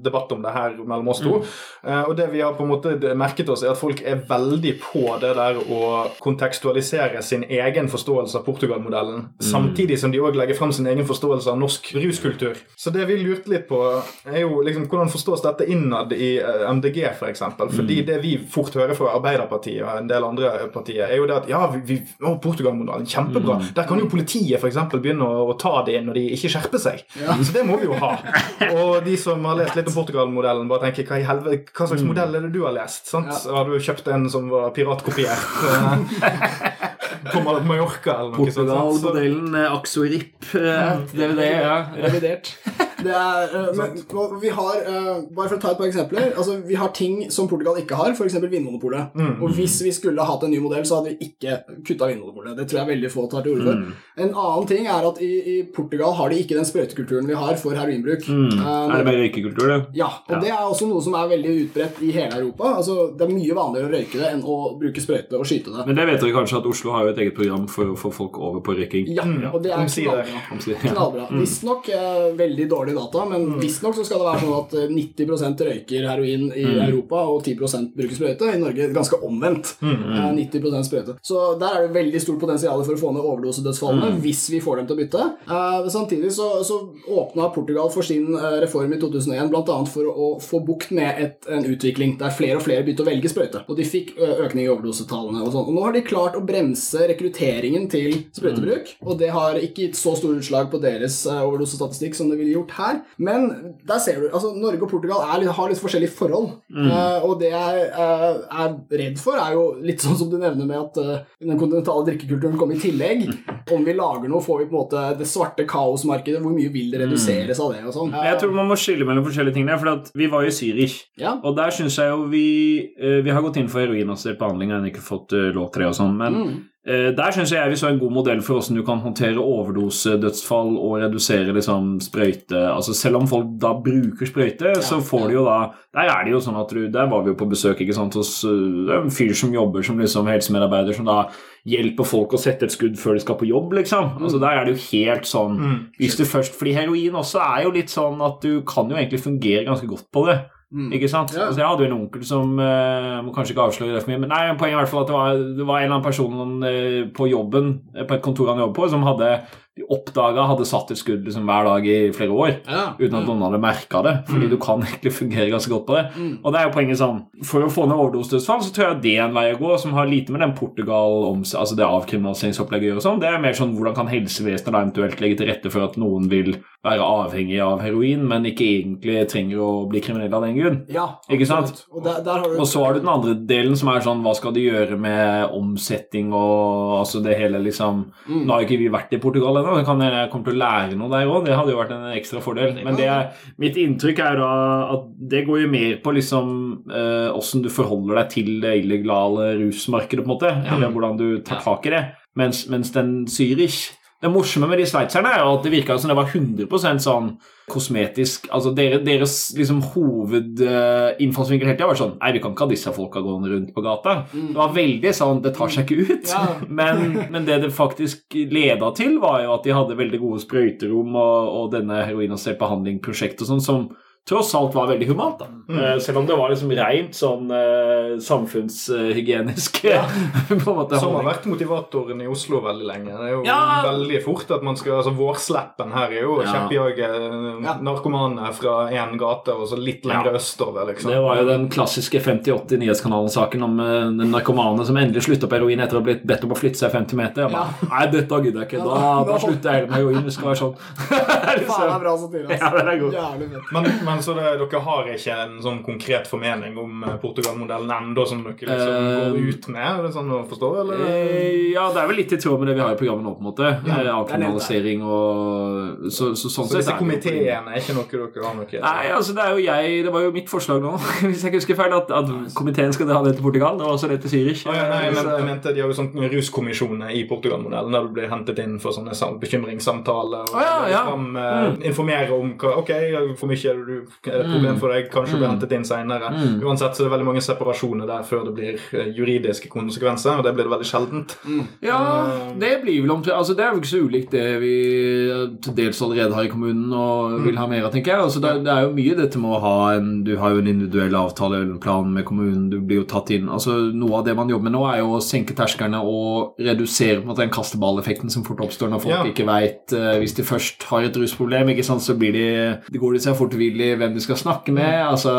S2: debatt om det her mellom oss to.
S3: Mm.
S2: Eh, og det vi har på en måte merket oss, er at folk er veldig på det der å kontekstualisere sin egen forståelse av Portugal-modellen,
S3: Mm.
S2: samtidig som de òg legger frem sin egen forståelse av norsk ruskultur. Så det vi lurte litt på, er jo liksom hvordan forstås dette innad i eh, MDG, f.eks. For Fordi
S3: Mm.
S2: det vi fort hører fra Arbeiderpartiet og en del andre partier, er jo det at ja, vi, vi, å, Portugal-modellen, kjempebra.
S3: Mm.
S2: Der kan jo politiet eksempel begynne å, å ta det inn når de ikke skjerper seg. Så det må vi jo ha. Og de som har lest litt om Portugal-modellen, bare tenker hva i helvete, hva
S3: Mm.
S2: slags modell er det du har lest? Sant? Har du kjøpt en som var piratkopiert eh, på Mallorca eller noe sånt?
S3: Portugal-modellen eh, Axo Rip eh, DVD. Ja.
S1: that. Det er, eh, men, vi har, eh, bare for å ta et par eksempler altså Vi har ting som Portugal ikke har, f.eks. Vinmonopolet. Og hvis vi skulle hatt en ny modell, så hadde vi ikke kutta Vinmonopolet. Det tror jeg veldig få tar til orde for. En annen ting er at i, i Portugal har de ikke den sprøytekulturen vi har for heroinbruk. Eh,
S3: Er det mer røykekultur, det?
S1: ja, og det er også noe som er veldig utbredt i hele Europa. Altså, Det er mye vanligere å røyke det enn å bruke sprøyte og skyte det.
S3: Men det vet dere kanskje at Oslo har jo et eget program for å få folk over på røyking.
S1: Ja, og det er knallbra.
S3: Ja.
S1: Knallbra. Visstnok eh, veldig dårlige data, men visstnok så skal det være sånn at eh, 90% røyker heroin i Europa, og 10% bruker sprøyte. I Norge ganske omvendt. Mm. 90% sprøyte. Så der er det veldig stort potensial for å få ned overdosedødsfallene hvis vi får dem til å bytte. Uh, samtidig så, så åpna Portugal for sin eh, reform i 2001 bl.a. for å få bukt med et, en utvikling der flere og flere begynte å velge sprøyte. Og de fikk eh, økning i overdosetallene. Og, sånn. og nå har de klart å bremse rekrutteringen til sprøytebruk, og det har ikke gitt så store utslag på deres eh, overdosestatistikk som det ville gjort her. Men der ser du, altså Norge og Portugal er har litt forskjellige forhold. Eh, og det jeg uh, er redd for, er jo litt sånn som du nevner med at uh, den kontinentale drikkekulturen kommer i tillegg. Om vi lager noe, får vi på en måte det svarte kaosmarkedet. Hvor mye vil det reduseres av det? og sånn?
S3: Jeg tror man må skille mellom forskjellige ting der. For at vi var jo i Zürich,
S1: Ja.
S3: og der syns jeg jo vi Vi har gått inn for heroinassistert behandling, og ikke fått lov til det og sånn, men
S1: Mm.
S3: Eh, der syns jeg vi så en god modell for hvordan du kan håndtere overdosedødsfall og redusere liksom sprøyte. Altså selv om folk da bruker sprøyte, så får de jo da Der er det jo sånn at du Der var vi jo på besøk ikke sant, hos eh, en fyr som jobber som liksom helsemedarbeider, som da hjelper folk å sette et skudd før de skal på jobb, liksom. Altså Der er det jo helt sånn Hvis du først Fordi heroin også er jo litt sånn at du kan jo egentlig fungere ganske godt på det. Ikke sant?
S1: Ja.
S3: Altså, jeg hadde jo en onkel som uh, Må kanskje ikke avsløre det for mye, men nei, poenget i hvert fall at det var, det var en eller annen person uh, på jobben eh, på et kontor han jobber på, som hadde de oppdaga hadde satt et skudd liksom, hver dag i flere år.
S1: Ja.
S3: Uten at noen hadde merka det, fordi du kan egentlig fungere ganske godt på det. Og det er jo poenget sånn For å få ned overdosedødsfall, så tror jeg det er en vei å gå som har lite med den Portugal altså det avkriminaliseringsopplegget å gjøre. Sånn. Det er mer sånn hvordan kan helsevesenet da eventuelt legge til rette for at noen vil være avhengig av heroin, men ikke egentlig trenger å bli kriminell av den grunn.
S1: Ja,
S3: Ikke sant?
S1: Og der, der har du
S3: Og så har du den andre delen som er sånn Hva skal de gjøre med omsetting og altså det hele liksom
S1: Mm.
S3: Nå har jo ikke vi vært i Portugal ennå, det kan hende jeg kommer til å lære noe der òg. Det hadde jo vært en ekstra fordel. Men det mitt inntrykk er da at det går jo mer på liksom eh, du forholder deg til det illegale rusmarkedet, på en måte. Eller hvordan du tar tak i det. Mens, mens den Zürich det morsomme med de sveitserne er jo at det virka som det var 100% sånn kosmetisk altså deres, Deres liksom hovedinnfallsvinkel hele tida var sånn Nei, vi kan ikke ha disse folka gående rundt på gata. Det var veldig sånn Det tar seg ikke ut.
S1: Ja.
S3: Men, men det det faktisk leda til, var jo at de hadde veldig gode sprøyterom og, og denne heroinassistert behandling-prosjektet og sånn, som tross alt var veldig humant. da.
S4: Mm. Selv om det var liksom rent sånn eh, samfunnshygienisk på en måte
S2: Som har vært motivatoren i Oslo veldig lenge. Det er jo
S3: Ja.
S2: veldig fort at man skal altså Vårsleppen her er jo å
S3: Ja.
S2: kjeppjage eh,
S1: Ja.
S2: narkomane fra én gate og så litt lenger østover, liksom.
S3: Det var jo den klassiske 5080 Nyhetskanalen-saken om eh, den narkomane som endelig slutta på heroin etter å ha blitt bedt om å flytte seg 50 meter. Jeg bare, Nei, dette gidder jeg ikke. Da,
S1: Ja,
S3: da slutter jeg med heroin. Det skal være sånn.
S1: Faen, det er bra satire.
S3: Ja, den er god.
S1: Jævlig fett.
S2: Men, Men så det, dere har ikke en sånn konkret formening om eh, Portugal-modellen ennå, som dere liksom
S3: Eh,
S2: går ut med? Er det sånn å forstå, eller?
S3: Eh, Ja, det er vel litt i tråd med det vi har i programmet nå, på en måte.
S1: Nevnt
S3: Avkriminalisering og Så, så sånn
S2: Så disse komiteene er ikke noe dere har noe
S3: Nei, altså det er jo jeg Det var jo mitt forslag nå, hvis jeg ikke husker feil, at, at komiteen skal ha det til Portugal. og også det til Zürich.
S2: Å, ja, nei, men, jeg mente De har jo sånn ruskommisjoner i Portugal-modellen, der du blir hentet inn for sånne bekymringssamtaler. Og
S3: ah, ja, ja.
S2: Fram, eh, Informere om hva Ok, for mye er det, du, problem for deg, kanskje blir hentet inn senere.
S3: Mm.
S2: Uansett så er det veldig mange separasjoner der før det blir eh, juridiske konsekvenser, og det blir det veldig sjeldent.
S3: Ja, det blir vel omtrent Altså Det er jo ikke så ulikt det vi til dels allerede har i kommunen og vil ha mer av, tenker jeg. Altså det, det er jo mye dette med å ha en Du har jo en individuell avtale eller en plan med kommunen, du blir jo tatt inn Altså Noe av det man jobber med nå, er jo å senke terskelen og redusere på en måte den kasteballeffekten som fort oppstår når folk
S2: Ja.
S3: ikke veit Hvis de først har et rusproblem, ikke sant, så blir de De går de seg fort vill i hvem du skal snakke med. Altså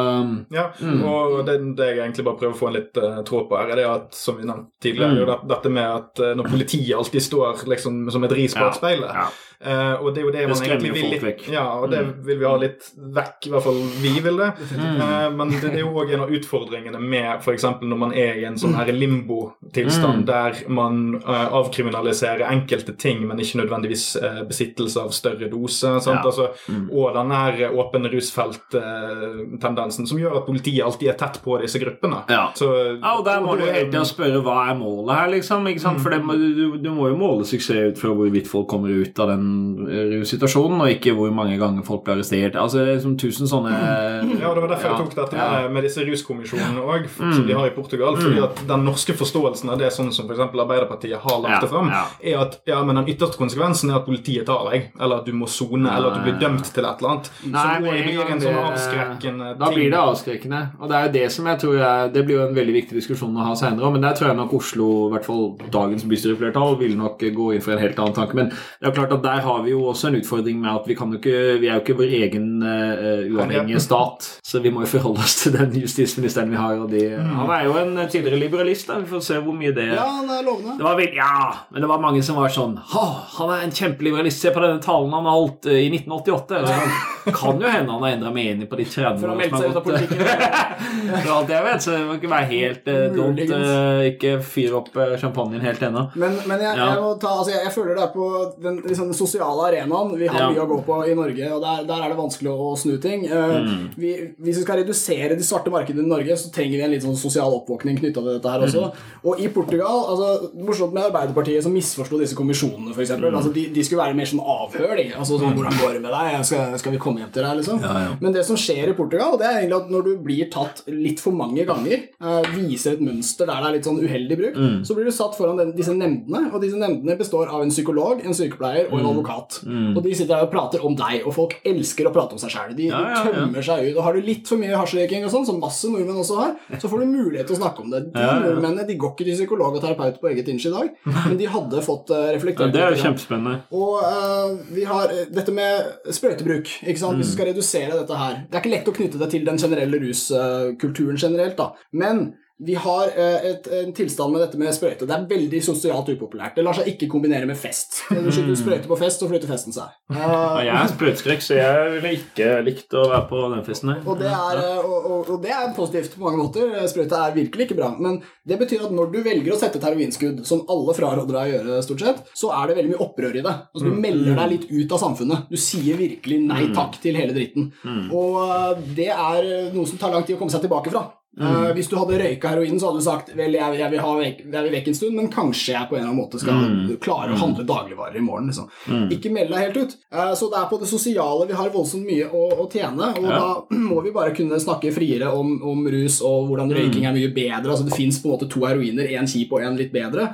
S2: Ja, og det, det jeg egentlig bare prøver å få en litt uh, tråd på her, er det at, som vi nevnte tidligere, mm. jo det, dette med at eh, når politiet alltid står liksom som et ris bak
S3: Ja,
S2: speilet
S3: ja.
S2: eh, Og det er jo det,
S3: Det
S2: man egentlig vil litt. Ja, og det vil vi ha litt vekk, i hvert fall vi vil det. Eh, men det, er jo òg en av utfordringene med f.eks. når man er i en sånn her limbo-tilstand der man eh, avkriminaliserer enkelte ting, men ikke nødvendigvis eh, besittelse av større dose.
S3: Ja.
S2: Altså, Og den her åpne rusfelt-tendensen som gjør at politiet alltid er tett på disse gruppene.
S3: Ja.
S2: Så,
S3: Ja, og der må du
S2: da-
S3: hele tida spørre hva er målet her, liksom. sant? For det du, du må jo måle suksess ut fra hvorvidt folk kommer ut av den eh, russituasjonen, og ikke hvor mange ganger folk blir arrestert. Altså, liksom tusen sånne
S2: Ja, det var derfor jeg tok dette
S3: ja.
S2: med, disse ruskommisjonene òg, som de har i Portugal. fordi at den norske forståelsen av det, sånn som f.eks. Arbeiderpartiet har lagt
S3: Ja,
S2: det fram,
S3: ja.
S2: er at ja, men den ytterste konsekvensen er at politiet tar deg, eller at du må sone, eller at du blir dømt til et eller annet.
S3: Nei,
S2: så
S3: nå
S2: det blir
S3: det
S2: en sånn avskrekkende ting.
S3: Da blir det avskrekkende. Og det er jo det som jeg tror jeg, Det blir jo en veldig viktig diskusjon å ha senere, men der tror jeg nok Oslo, i hvert fall dagens bystyreflertall, ville nok gå inn for en helt annen tanke. Men det er klart at der har vi jo også en utfordring med at vi kan jo ikke Vi er jo ikke vår egen uh, uavhengige stat, så vi må jo forholde oss til den justisministeren vi har. Og de, Han er jo en tidligere liberalist, da. Vi får se hvor mye det
S1: Ja, han er lovende.
S3: Det var vel, ja, men det var mange som var sånn «Hå, Han er en kjempeliberalist. Se på denne talen han har holdt eh, i 1988. Eller, kan jo hende han har endra mening på de 30
S1: For å melde
S3: som
S1: seg
S3: har
S1: ut av
S3: gått.
S1: politikken.
S3: For alt jeg vet, så det må ikke være helt uh, dumt. Eh, ikke fyre opp uh, champagnen helt ennå.
S1: Men, men jeg,
S3: Ja.
S1: jeg, må ta, altså jeg, jeg føler det er på den, liksom, den sosiale arenaen vi har
S3: Ja.
S1: mye å gå på i Norge, og der, der er det vanskelig å snu ting. Eh,
S3: Mm.
S1: vi, hvis vi skal redusere de svarte markedene i Norge, så trenger vi en litt sånn sosial oppvåkning knytta til dette her også.
S3: Mm.
S1: Og i Portugal altså, Morsomt med Arbeiderpartiet som misforsto disse kommisjonene, f.eks.
S3: Mm.
S1: Altså, de, de skulle være mer sånn avhør, de. Altså, sånn, 'Hvordan går det med deg? Skal, skal vi komme hjem til deg?' liksom.
S3: Ja, ja.
S1: Men det som skjer i Portugal, det er egentlig at når du blir tatt litt for mange ganger, eh, viser et mønster der det er litt sånn uheldig bruk,
S3: Mm.
S1: så blir du satt foran den, disse nemndene, og disse nemndene består av en psykolog, en sykepleier og en
S3: Mm.
S1: advokat. Og de sitter der og prater om deg, og folk elsker å prate om seg sjæl. De,
S3: Ja, ja, ja.
S1: tømmer seg ut. Og har du litt for mye hasjrøyking og sånn, som masse nordmenn også har, så får du mulighet til å snakke om det. De nordmennene de går ikke til psykolog og terapeut på eget inch i dag, men de hadde fått
S3: Ja,
S1: reflektert
S3: det er jo kjempespennende.
S1: Og uh, vi har eh, dette med sprøytebruk. ikke sant? Hvis du skal redusere dette her Det er ikke lett å knytte det til den generelle ruskulturen generelt, da. Men vi har eh, et, en tilstand med dette med sprøyte. Det er veldig sosialt upopulært. Det lar seg ikke kombinere med fest. Du skyter sprøyte på fest, så flytter festen seg.
S3: Uh, jeg er sprøyteskrekk, så jeg ville ikke likt å være på den festen her.
S1: Og det, er, eh, og, og, og det er positivt på mange måter. Sprøyte er virkelig ikke bra. Men det betyr at når du velger å sette et heroinskudd, som alle fraråder deg å gjøre, stort sett, så er det veldig mye opprør i det. Altså, du melder deg litt ut av samfunnet. Du sier virkelig nei takk til hele dritten. Og eh, det er noe som tar lang tid å komme seg tilbake fra. Eh, hvis du hadde røyka heroinen, så hadde du sagt vel, jeg, jeg, vil ha vekk, jeg vil vekk en stund, men kanskje jeg på en eller annen måte skal klare å handle dagligvarer i morgen. Liksom. Ikke melde deg helt ut. Uh, så det er på det sosiale vi har voldsomt mye å, å tjene, og
S3: Ja.
S1: da må vi bare kunne snakke friere om, om rus og hvordan røyking er mye bedre. Altså Det fins to heroiner, én kjip og én litt bedre.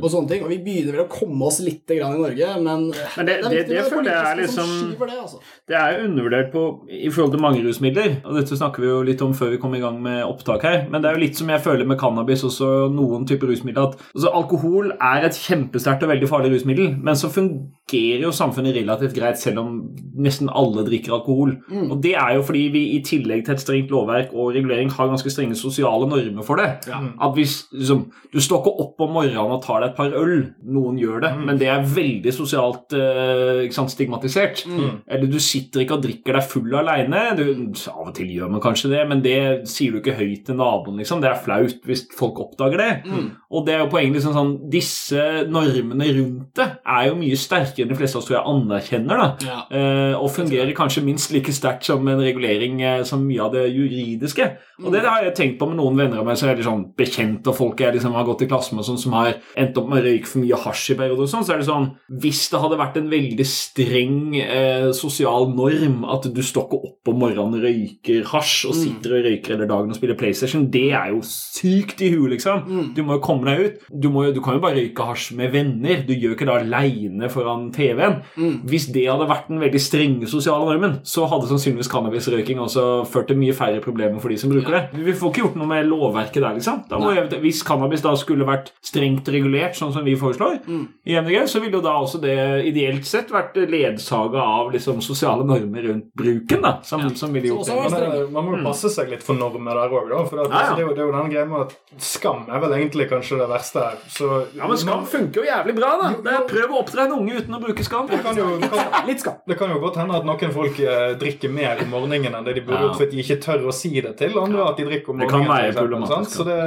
S1: Og sånne ting Og vi begynner vel å komme oss litt grann i Norge, men,
S3: Men det-
S1: er
S3: det-
S1: viktig
S3: det føler jeg er liksom-
S1: det, altså.
S3: Det er undervurdert på, i forhold til mange rusmidler, og dette snakker vi jo litt om før vi kom i gang med opptak her, men det er jo litt som jeg føler med cannabis også noen typer rusmidler, at altså, alkohol er et kjempesterkt og veldig farlig rusmiddel, men så fungerer jo samfunnet relativt greit selv om nesten alle drikker alkohol.
S1: Mm.
S3: Og det er jo fordi vi i tillegg til et strengt lovverk og regulering har ganske strenge sosiale normer for det.
S1: Ja.
S3: At hvis liksom, Du står ikke opp om morgenen og tar deg et par øl. Noen gjør det, men det er veldig sosialt eh, ikke sant, stigmatisert. Eller du sitter ikke og drikker deg full aleine. Av og til gjør man kanskje det, men det sier du ikke høyt til naboen. liksom. Det er flaut hvis folk oppdager det. Og det er jo poenget liksom sånn Disse normene rundt det er jo mye sterkere enn de fleste av oss tror jeg anerkjenner. da.
S1: Ja.
S3: Eh, og fungerer kanskje minst like sterkt som en regulering eh, som mye av det juridiske. Og det har jeg tenkt på med noen venner av meg som er sånn bekjent, av folk jeg liksom har gått i klasse med, sånn, som har endt opp med å røyke for mye hasj i perioder, og sånn, så er det sånn Hvis det hadde vært en veldig streng eh, sosial norm at du står ikke opp om morgenen og røyker hasj og sitter og røyker hele dagen og spiller PlayStation, det er jo sykt i huet, liksom. Du må jo komme deg ut. Du, må jo, du kan jo bare røyke hasj med venner. Du gjør ikke det aleine foran TV-en. Hvis det hadde vært den veldig strenge sosiale normen, så hadde sannsynligvis cannabisrøyking også ført til mye færre problemer for de som bruker det. Vi får ikke gjort noe med lovverket der, liksom. Da må jeg, hvis cannabis da skulle vært strengt regulert, sånn som vi foreslår i MDG, så ville jo da også det ideelt sett vært ledsaga av liksom sosiale normer rundt bruken, da, som, som ville gjort det.
S2: eh, man må jo passe seg litt for normer der òg, da. For at,
S3: Ja, ja.
S2: altså, det, er jo, det er jo den greia med at skam er vel egentlig kanskje det verste her. Så
S3: Ja, men skam funker jo jævlig bra, da. Det er Prøv å oppdra en unge uten å bruke skam.
S2: det kan, jo, kan,
S1: Litt skam.
S2: det kan jo godt hende at noen folk eh, drikker mer om morgenen enn det de burde
S3: Ja.
S2: gjort at de ikke tør å si det til andre at de drikker om
S3: Det kan være
S2: for eksempel,
S3: problematisk.
S2: Så det,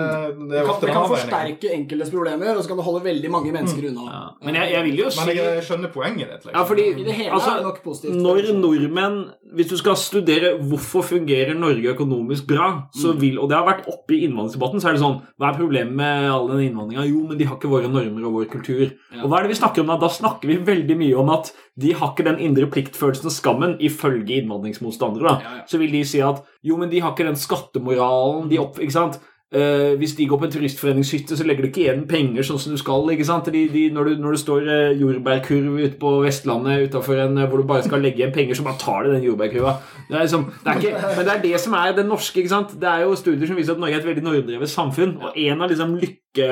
S2: det er
S1: kan,
S2: ofte
S1: det kan forsterke enkeltes problemer, og så kan det holde veldig mange mennesker unna.
S3: Ja. Men jeg, jeg vil jo si
S2: Men jeg, jeg skjønner poenget ditt. Liksom.
S3: Ja, fordi
S1: I det hele
S3: altså,
S1: er det nok positivt.
S3: Når nordmenn Hvis du skal studere hvorfor fungerer Norge økonomisk bra, så vil, og det har vært oppe i innvandringsdebatten, så er det sånn Hva er problemet med all den innvandringa? Jo, men de har ikke våre normer og vår kultur. Og hva er det vi snakker om da? Da snakker vi veldig mye om at de har ikke den indre pliktfølelsen og skammen, ifølge innvandringsmotstandere. da.
S1: Ja, ja.
S3: Så vil de si at jo, men de har ikke den skattemoralen de opp, ikke sant? Eh, hvis de går på en turistforeningshytte, så legger du ikke igjen penger sånn som du skal. ikke sant? De, de, når, du, når det står uh, jordbærkurv ute på Vestlandet utenfor en, uh, hvor du bare skal legge igjen penger, så bare tar de den jordbærkurva. Det er liksom, det er ikke, men det er det som er det norske. ikke sant? Det er jo studier som viser at Norge er et veldig nordrevet samfunn. Og en av liksom lykke...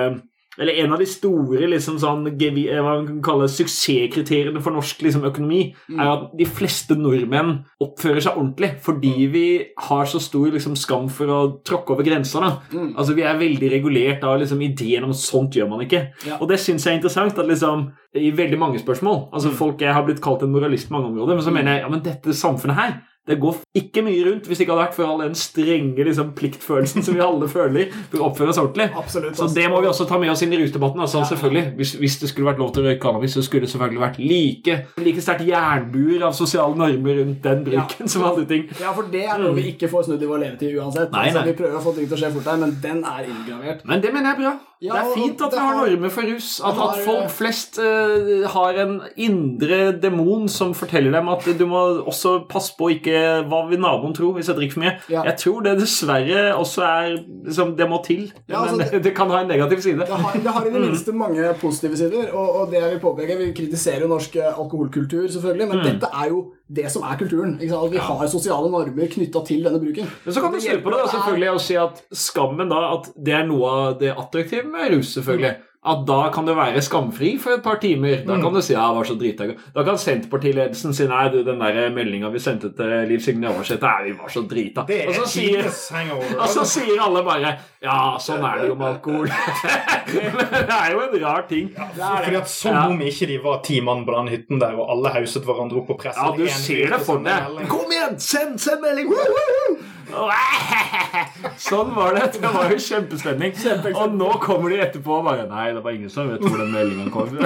S3: Eller en av de store liksom sånn, eh, hva man kan kalle suksesskriteriene for norsk liksom, økonomi, er at de fleste nordmenn oppfører seg ordentlig fordi vi har så stor liksom, skam for å tråkke over grensa. Mm. Altså, vi er veldig regulert av liksom, ideen om sånt gjør man ikke.
S1: Ja.
S3: Og det syns jeg er interessant. at liksom, I veldig mange spørsmål altså folk Jeg har blitt kalt en moralist på mange områder, men så mener jeg ja, men dette samfunnet her det går ikke mye rundt hvis det ikke hadde vært for all den strenge liksom, pliktfølelsen som vi alle føler for å oppføre oss ordentlig.
S1: Absolutt.
S3: Så det må vi også ta med oss inn i rusdebatten. Altså,
S1: Ja.
S3: selvfølgelig. Hvis, hvis det skulle vært lov til å røyke cannabis, så skulle det selvfølgelig vært like, like sterkt jernbuer av sosiale normer rundt den bruken som alle ting.
S1: Ja, for det er noe vi ikke får snudd i vår levetid uansett.
S3: Nei,
S1: Altså,
S3: nei.
S1: vi prøver å få ting til å skje fort her, men den er inngravert.
S3: Men det mener jeg er bra.
S1: Ja,
S3: det er fint at vi har normer for rus. At,
S1: har-
S3: at folk flest uh, har en indre demon som forteller dem at du må også passe på ikke hva vil naboen tro hvis jeg drikker for mye.
S1: Ja.
S3: Jeg tror det dessverre også er liksom, Det må til.
S1: Ja, altså,
S3: men det, det kan ha en negativ side.
S1: Det har, det har i det minste mange positive sider, og, og det jeg vil påpeke Vi kritiserer jo norsk eh, alkoholkultur, selvfølgelig, men dette er jo det som er kulturen. Ikke sant? At vi har sosiale normer knytta til denne bruken.
S3: Men så kan du snu på det da, selvfølgelig og si at skammen da, at det er noe av det attraktive med rus, selvfølgelig. At da kan du være skamfri for et par timer. Da kan du si ja, det var så drita. Da kan Senterpartiledelsen si nei, du, den der meldinga vi sendte til Liv Signe Navarsete, vi var så drita. Og så sier og så sier alle bare Ja, sånn er det jo med alkohol. Men det er jo en rar ting.
S2: Fordi at Som
S3: Ja.
S2: om ikke de var ti mann på den hytten der, og alle hauset hverandre opp på presset.
S3: Ja, du ser det for deg. Kom igjen, send, send melding! Woo, woo, woo! Sånn var det. Det var jo kjempespenning. Og nå kommer de etterpå og bare Nei, det var ingen som vet hvor den meldinga kom.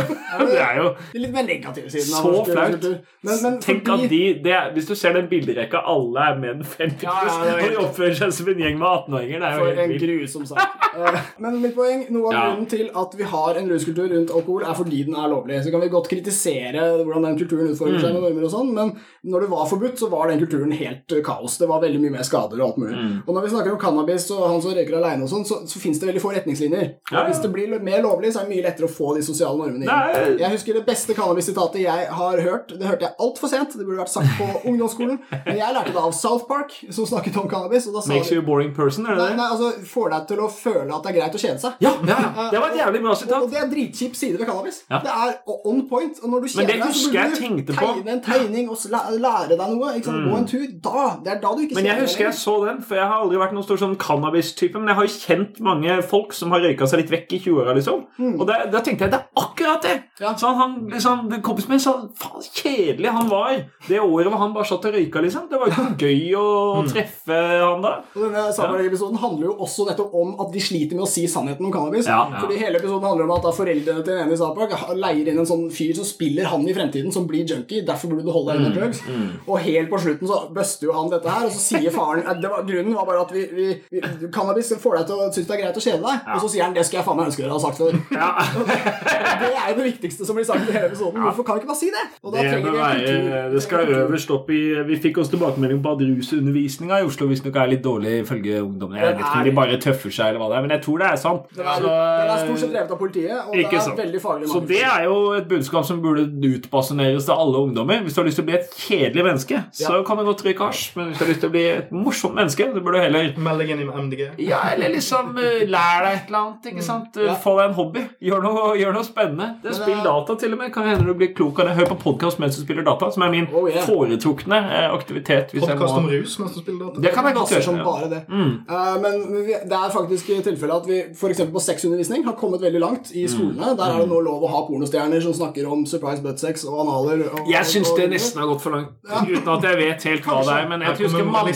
S3: Det er jo
S1: litt mer negative siden
S3: Så flaut.
S1: kultur. Men, men
S3: Tenk at de, det er, Hvis du ser den bilderekka, alle er menn 50
S1: Ja, ja, det er
S3: og de oppfører seg som en gjeng med 18-åringer. Det er jo helt
S1: en
S3: vilt.
S1: grusom sak. Eh, Men mitt poeng, noe av grunnen til at vi har en ruskultur rundt alkohol, er fordi den er lovlig. Så kan vi godt kritisere hvordan den kulturen utformer
S3: Mm.
S1: seg med normer og sånn, men når det var forbudt, så var den kulturen helt eh, kaos. Det var veldig mye mer skade skader og alt mulig.
S3: Mm.
S1: Og når vi snakker om cannabis og han som røyker aleine og sånn, så, så fins det veldig få retningslinjer. Og
S3: Ja, ja.
S1: Hvis det blir mer lovlig, så er det mye lettere å få de sosiale normene inn. Jeg husker det beste cannabis-sitatet jeg har hørt. Det hørte jeg altfor sent. Det burde vært sagt på ungdomsskolen. Men jeg lærte det av South Park, som snakket om cannabis. Og da sa
S3: Makes you a boring person, er det
S1: Nei,
S3: det?
S1: nei, altså får deg til å føle at det er greit å kjede seg.
S3: Ja, ja, ja. Det var et jævlig bra
S1: Og
S3: sitat.
S1: det er dritkjip side ved cannabis.
S3: Ja.
S1: Det er on point. Og når du
S3: det
S1: kjeder deg, så burde du
S3: tenkte på.
S1: en tegning og lære deg noe. Sant? Gå en tur. Da, Det er da du ikke
S3: Men jeg husker jeg så den, for jeg har aldri vært noen stor sånn cannabis-type. Men jeg har jo kjent mange folk som har røyka seg litt vekk i 20-åra, liksom. Og da, tenkte jeg det er akkurat det!
S1: Ja.
S3: Så han, liksom, Kompisen min sa faen kjedelig han var det året hvor han bare satt og røyka, liksom. Det var jo ikke gøy å treffe han da.
S1: Og denne Samberg-episoden handler jo også nettopp om at de sliter med å si sannheten om cannabis.
S3: Ja, ja.
S1: Fordi hele episoden handler om at da foreldrene til den ene i Sapak leier inn en sånn fyr som spiller han i fremtiden, som blir junkie. Derfor burde du holde deg
S3: Mm,
S1: unna drugs. Og helt på slutten så buster jo han dette her, og så sier faren det var, Grunnen var bare at vi, vi, vi, cannabis får deg til å synes det er greit å kjede deg. Og så sier han det skulle jeg faen meg ønske dere hadde sagt før. det er jo det viktigste som blir sagt i hele episoden. Hvorfor kan vi ikke bare si det?
S3: Det,
S1: vi
S3: være, det skal øverst opp i Vi fikk oss tilbakemelding på at rusundervisninga i Oslo visstnok er litt dårlig ifølge ungdommene. Jeg vet ikke om de bare tøffer seg, eller hva det er, men jeg tror det er sant.
S1: Den er,
S3: Så-
S1: den er stort sett drevet av politiet, og det er
S3: sant.
S1: veldig farlig.
S3: Så det er jo et budskap som burde utbasuneres til alle ungdommer. Hvis du har lyst til å bli et kjedelig menneske, så kan du godt røyke hasj. Men hvis du har lyst til å bli et morsomt menneske, Du burde heller
S2: Meld inn i MDG.
S3: ja, eller liksom uh, lær deg et eller annet. ikke sant? Uh,
S1: Ja.
S3: Få deg en hobby. Gjør noe, gjør noe spennende. Det Spill data, til og med. Kan hende du blir klok av det. Hør på podkast mens du spiller data, som er min
S1: Oh, yeah.
S3: foretrukne eh, aktivitet.
S2: Podkast om rus mens du spiller data.
S3: Det kan jeg godt gjøre.
S1: som
S3: ja.
S1: bare det.
S3: Mm.
S1: Uh, men vi- det er faktisk tilfelle at vi f.eks. på sexundervisning har kommet veldig langt
S3: Mm.
S1: i skolene. Der er det nå lov å ha pornostjerner som snakker om surprise buttsex og analer. Og,
S3: Jeg syns det nesten har gått for langt, uten at jeg vet helt hva det er. Men jeg husker mamma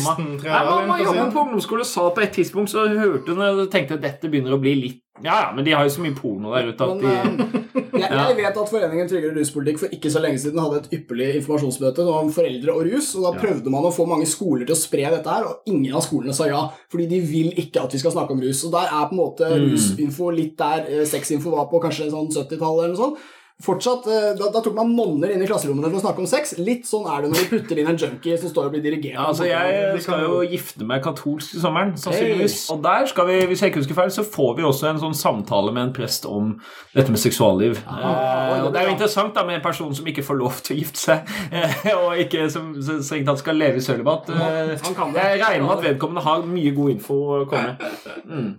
S3: Nei, mamma jobber
S2: på
S3: ungdomsskole sa på et tidspunkt så hørte hun og tenkte at dette begynner å bli litt Ja, ja, men de har jo så mye porno der ute at
S1: Men
S3: de
S1: eh, jeg, jeg vet at Foreningen Tryggere ruspolitikk for ikke så lenge siden hadde et ypperlig informasjonsmøte om foreldre og rus. og Da prøvde man å få mange skoler til å spre dette her, og ingen av skolene sa ja. Fordi de vil ikke at vi skal snakke om rus. Og der er på en måte
S3: Mm.
S1: rusinfo litt der eh, sexinfo var på kanskje sånn 70-tallet eller noe sånt. Fortsatt, eh, da, da tok man nonner inn i klasserommene for å snakke om sex. Litt sånn er det når du putter inn en junkie som står og blir dirigert.
S3: Ja, altså Jeg skal jo gifte meg katolsk i sommeren, sannsynligvis.
S1: Hey.
S3: Og der skal vi, hvis jeg ikke husker feil, så får vi også en sånn samtale med en prest om dette med seksualliv.
S1: Ah,
S3: eh, og det er jo interessant da med en person som ikke får lov til å gifte seg, eh, og ikke som strengt tatt skal leve i sølibat. Eh. Jeg regner med at vedkommende har mye god info å komme med.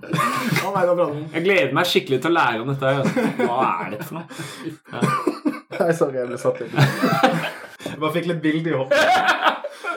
S1: Bra.
S3: Jeg gleder meg skikkelig til å lære om dette. altså. Hva er dette for noe?
S2: Nei, sorry, jeg ble satt inn. Jeg bare fikk litt bilde i hodet.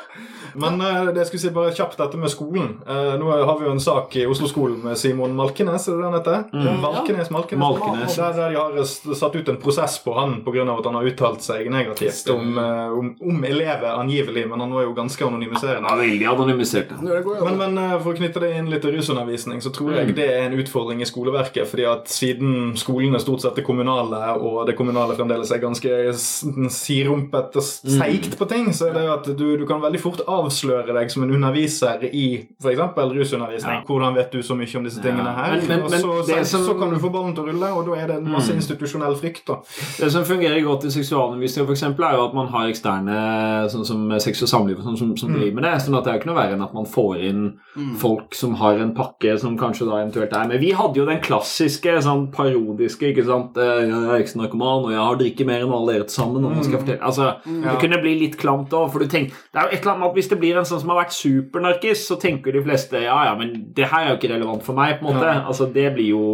S2: Men eh, det jeg skulle si bare kjapt dette med skolen. Eh, nå har vi jo en sak i Oslo-skolen med Simon Malkenes, er det den heter? Malkenes, Malkenes.
S3: Malkenes.
S2: Der, der de har satt ut en prosess på han pga. at han har uttalt seg negativt om, eh, om, om elever, angivelig, men han var jo ganske anonymiserende.
S3: Ja, veldig anonymisert.
S2: Men, men for å knytte det inn litt til rusundervisning, så tror jeg det er en utfordring i skoleverket. fordi at siden skolene stort sett er kommunale, og det kommunale fremdeles er ganske sirumpete sirumpet og s- seigt på ting, så er det jo at du, du kan veldig fort avsløre deg som en underviser i f.eks. rusundervisning.
S3: Ja.
S2: Hvordan vet du så mye om disse tingene her?
S3: Men- men-
S2: og så,
S3: som-
S2: så kan du få ballen til å rulle, og da er det en masse institusjonell frykt. da.
S3: Det som fungerer godt i seksualundervisning, for eksempel, er jo at man har eksterne sånn som sex og samliv og sånn, som, som driver med det. sånn at det er jo ikke noe verre enn at man får inn folk som har en pakke som kanskje da eventuelt er med. Vi hadde jo den klassiske, sånn parodiske ikke sant? Eh, Jeg er eks-narkoman, og jeg har drikket mer enn alle dere til sammen. Og man skal fortelle. Altså, Det kunne bli litt klamt òg, for du tenker Det er jo et eller annet med at hvis det blir en sånn som har vært supernarkis, så tenker de fleste ja, ja, men det her er jo ikke relevant for meg, på en måte. Altså, det blir jo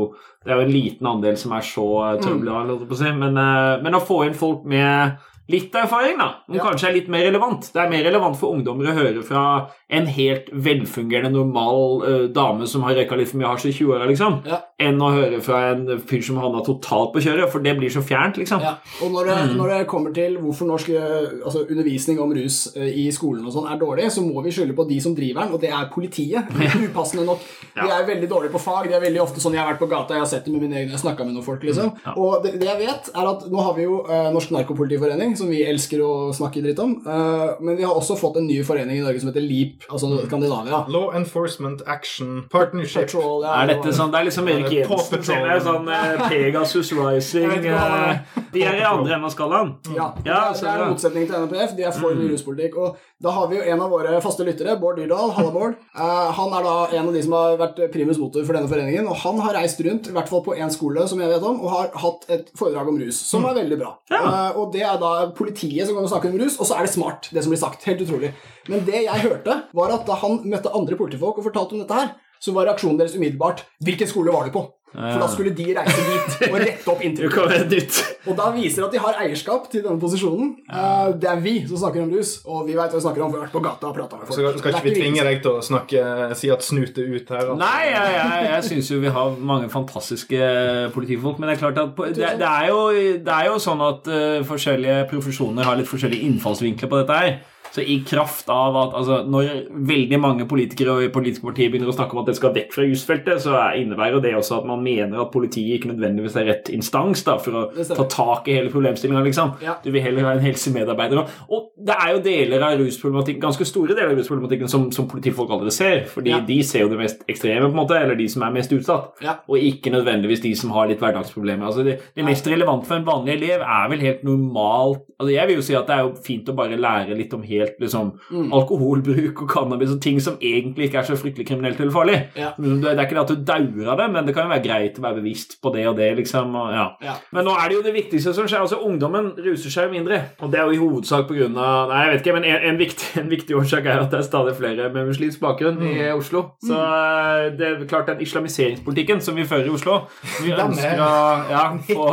S3: det er jo en liten andel som er så trøblete, si. Men, eh, men å få inn folk med litt erfaring, da, som
S1: Ja.
S3: kanskje er litt mer relevant. Det er mer relevant for ungdommer å høre fra en helt velfungerende, normal uh, dame som har røyka litt for mye hasj i 20-åra, liksom,
S1: Ja.
S3: enn å høre fra en fyr som havna totalt på kjøret, for det blir så fjernt, liksom.
S1: Ja, og når det,
S3: Mm.
S1: når det kommer til hvorfor norsk eh, altså undervisning om rus uh, i skolen og sånn er dårlig, så må vi skylde på de som driver den, og det er politiet. Upassende nok. De er veldig dårlige på fag. De er veldig ofte sånn 'Jeg har vært på gata, jeg har har sett det med mine egne. Jeg snakka med noen folk, liksom.
S3: Mm.
S1: Og det, det jeg vet, er at nå har vi jo uh, Norsk Narkopolitiforening, som vi elsker å snakke dritt om. eh, men vi har også fått en ny forening i Norge som heter LEAP, altså
S3: Mm.
S1: Skandinavia.
S2: Law Enforcement Action Partnership.
S1: Patrol, ja,
S3: Er dette sånn, Det er liksom Erik Jensen
S2: Patrol.
S3: sin er sånn eh, Pegasus Rising
S1: ikke hva det
S3: eh, De er i andre enden av skalaen.
S1: Ja,
S3: Ja,
S1: det, er, det er en motsetning til NPF. De er for mm. ruspolitikk. Og da har vi jo en av våre faste lyttere, Bård Dyrdal. Halla, Bård. Eh, han er da en av de som har vært primus motor for denne foreningen. Og han har reist rundt, i hvert fall på én skole som jeg vet om, og har hatt et foredrag om rus, som er veldig bra. Eh, og det er da politiet som og snakker om rus, og så er det smart, det som blir sagt. Helt utrolig. Men det jeg hørte, var at da han møtte andre politifolk og fortalte om dette her, så var reaksjonen deres umiddelbart Hvilken skole var du på? For da skulle de reise dit og rette opp
S3: Du
S1: inntrykket. Og da viser det at de har eierskap til denne posisjonen. Eh, det er vi som snakker om rus, og vi vet hva vi snakker om. Vi har vært på gata og prata med folk.
S2: Så skal ikke vi tvinge deg til å snakke, si at snut er ut her? Altså.
S3: Nei, jeg, jeg, jeg syns jo vi har mange fantastiske politifolk. Men det er klart at på, det, det, er jo, det er jo sånn at uh, forskjellige profesjoner har litt forskjellige innfallsvinkler på dette her. Så i kraft av at altså, Når veldig mange politikere og politiske partier begynner å snakke om at det skal vekk fra jusfeltet, så er- innebærer det også at man mener at politiet ikke nødvendigvis er rett instans da, for å ta tak i hele problemstillinga. Liksom.
S1: Ja.
S3: Du vil heller ha en helsemedarbeider. Og det er jo deler av rusproblematikken, ganske store deler av rusproblematikken som, som politifolk aldri ser. Fordi
S1: Ja.
S3: de ser jo det mest ekstreme, på en måte, eller de som er mest utsatt.
S1: Ja.
S3: Og ikke nødvendigvis de som har litt hverdagsproblemer. Altså det, det mest relevante for en vanlig elev er vel helt normalt altså Jeg vil jo si at det er jo fint å bare lære litt om helt liksom,
S1: Mm.
S3: alkoholbruk og cannabis og ting som egentlig ikke er så fryktelig kriminelt eller farlig.
S1: Ja.
S3: Det det er ikke det at du dauer av det, men det kan jo være greit å være bevisst på det og det. liksom, og, ja.
S1: Ja.
S3: Men nå er det jo det viktigste som skjer. altså Ungdommen ruser seg jo mindre. Og det er jo i hovedsak på grunn av Nei, jeg vet ikke, men en, en, viktig, en viktig årsak er at det er stadig flere med muslimsk bakgrunn i Oslo. Så mm. det er klart den islamiseringspolitikken som vi fører i Oslo Vi
S2: er-
S3: ønsker å ja, få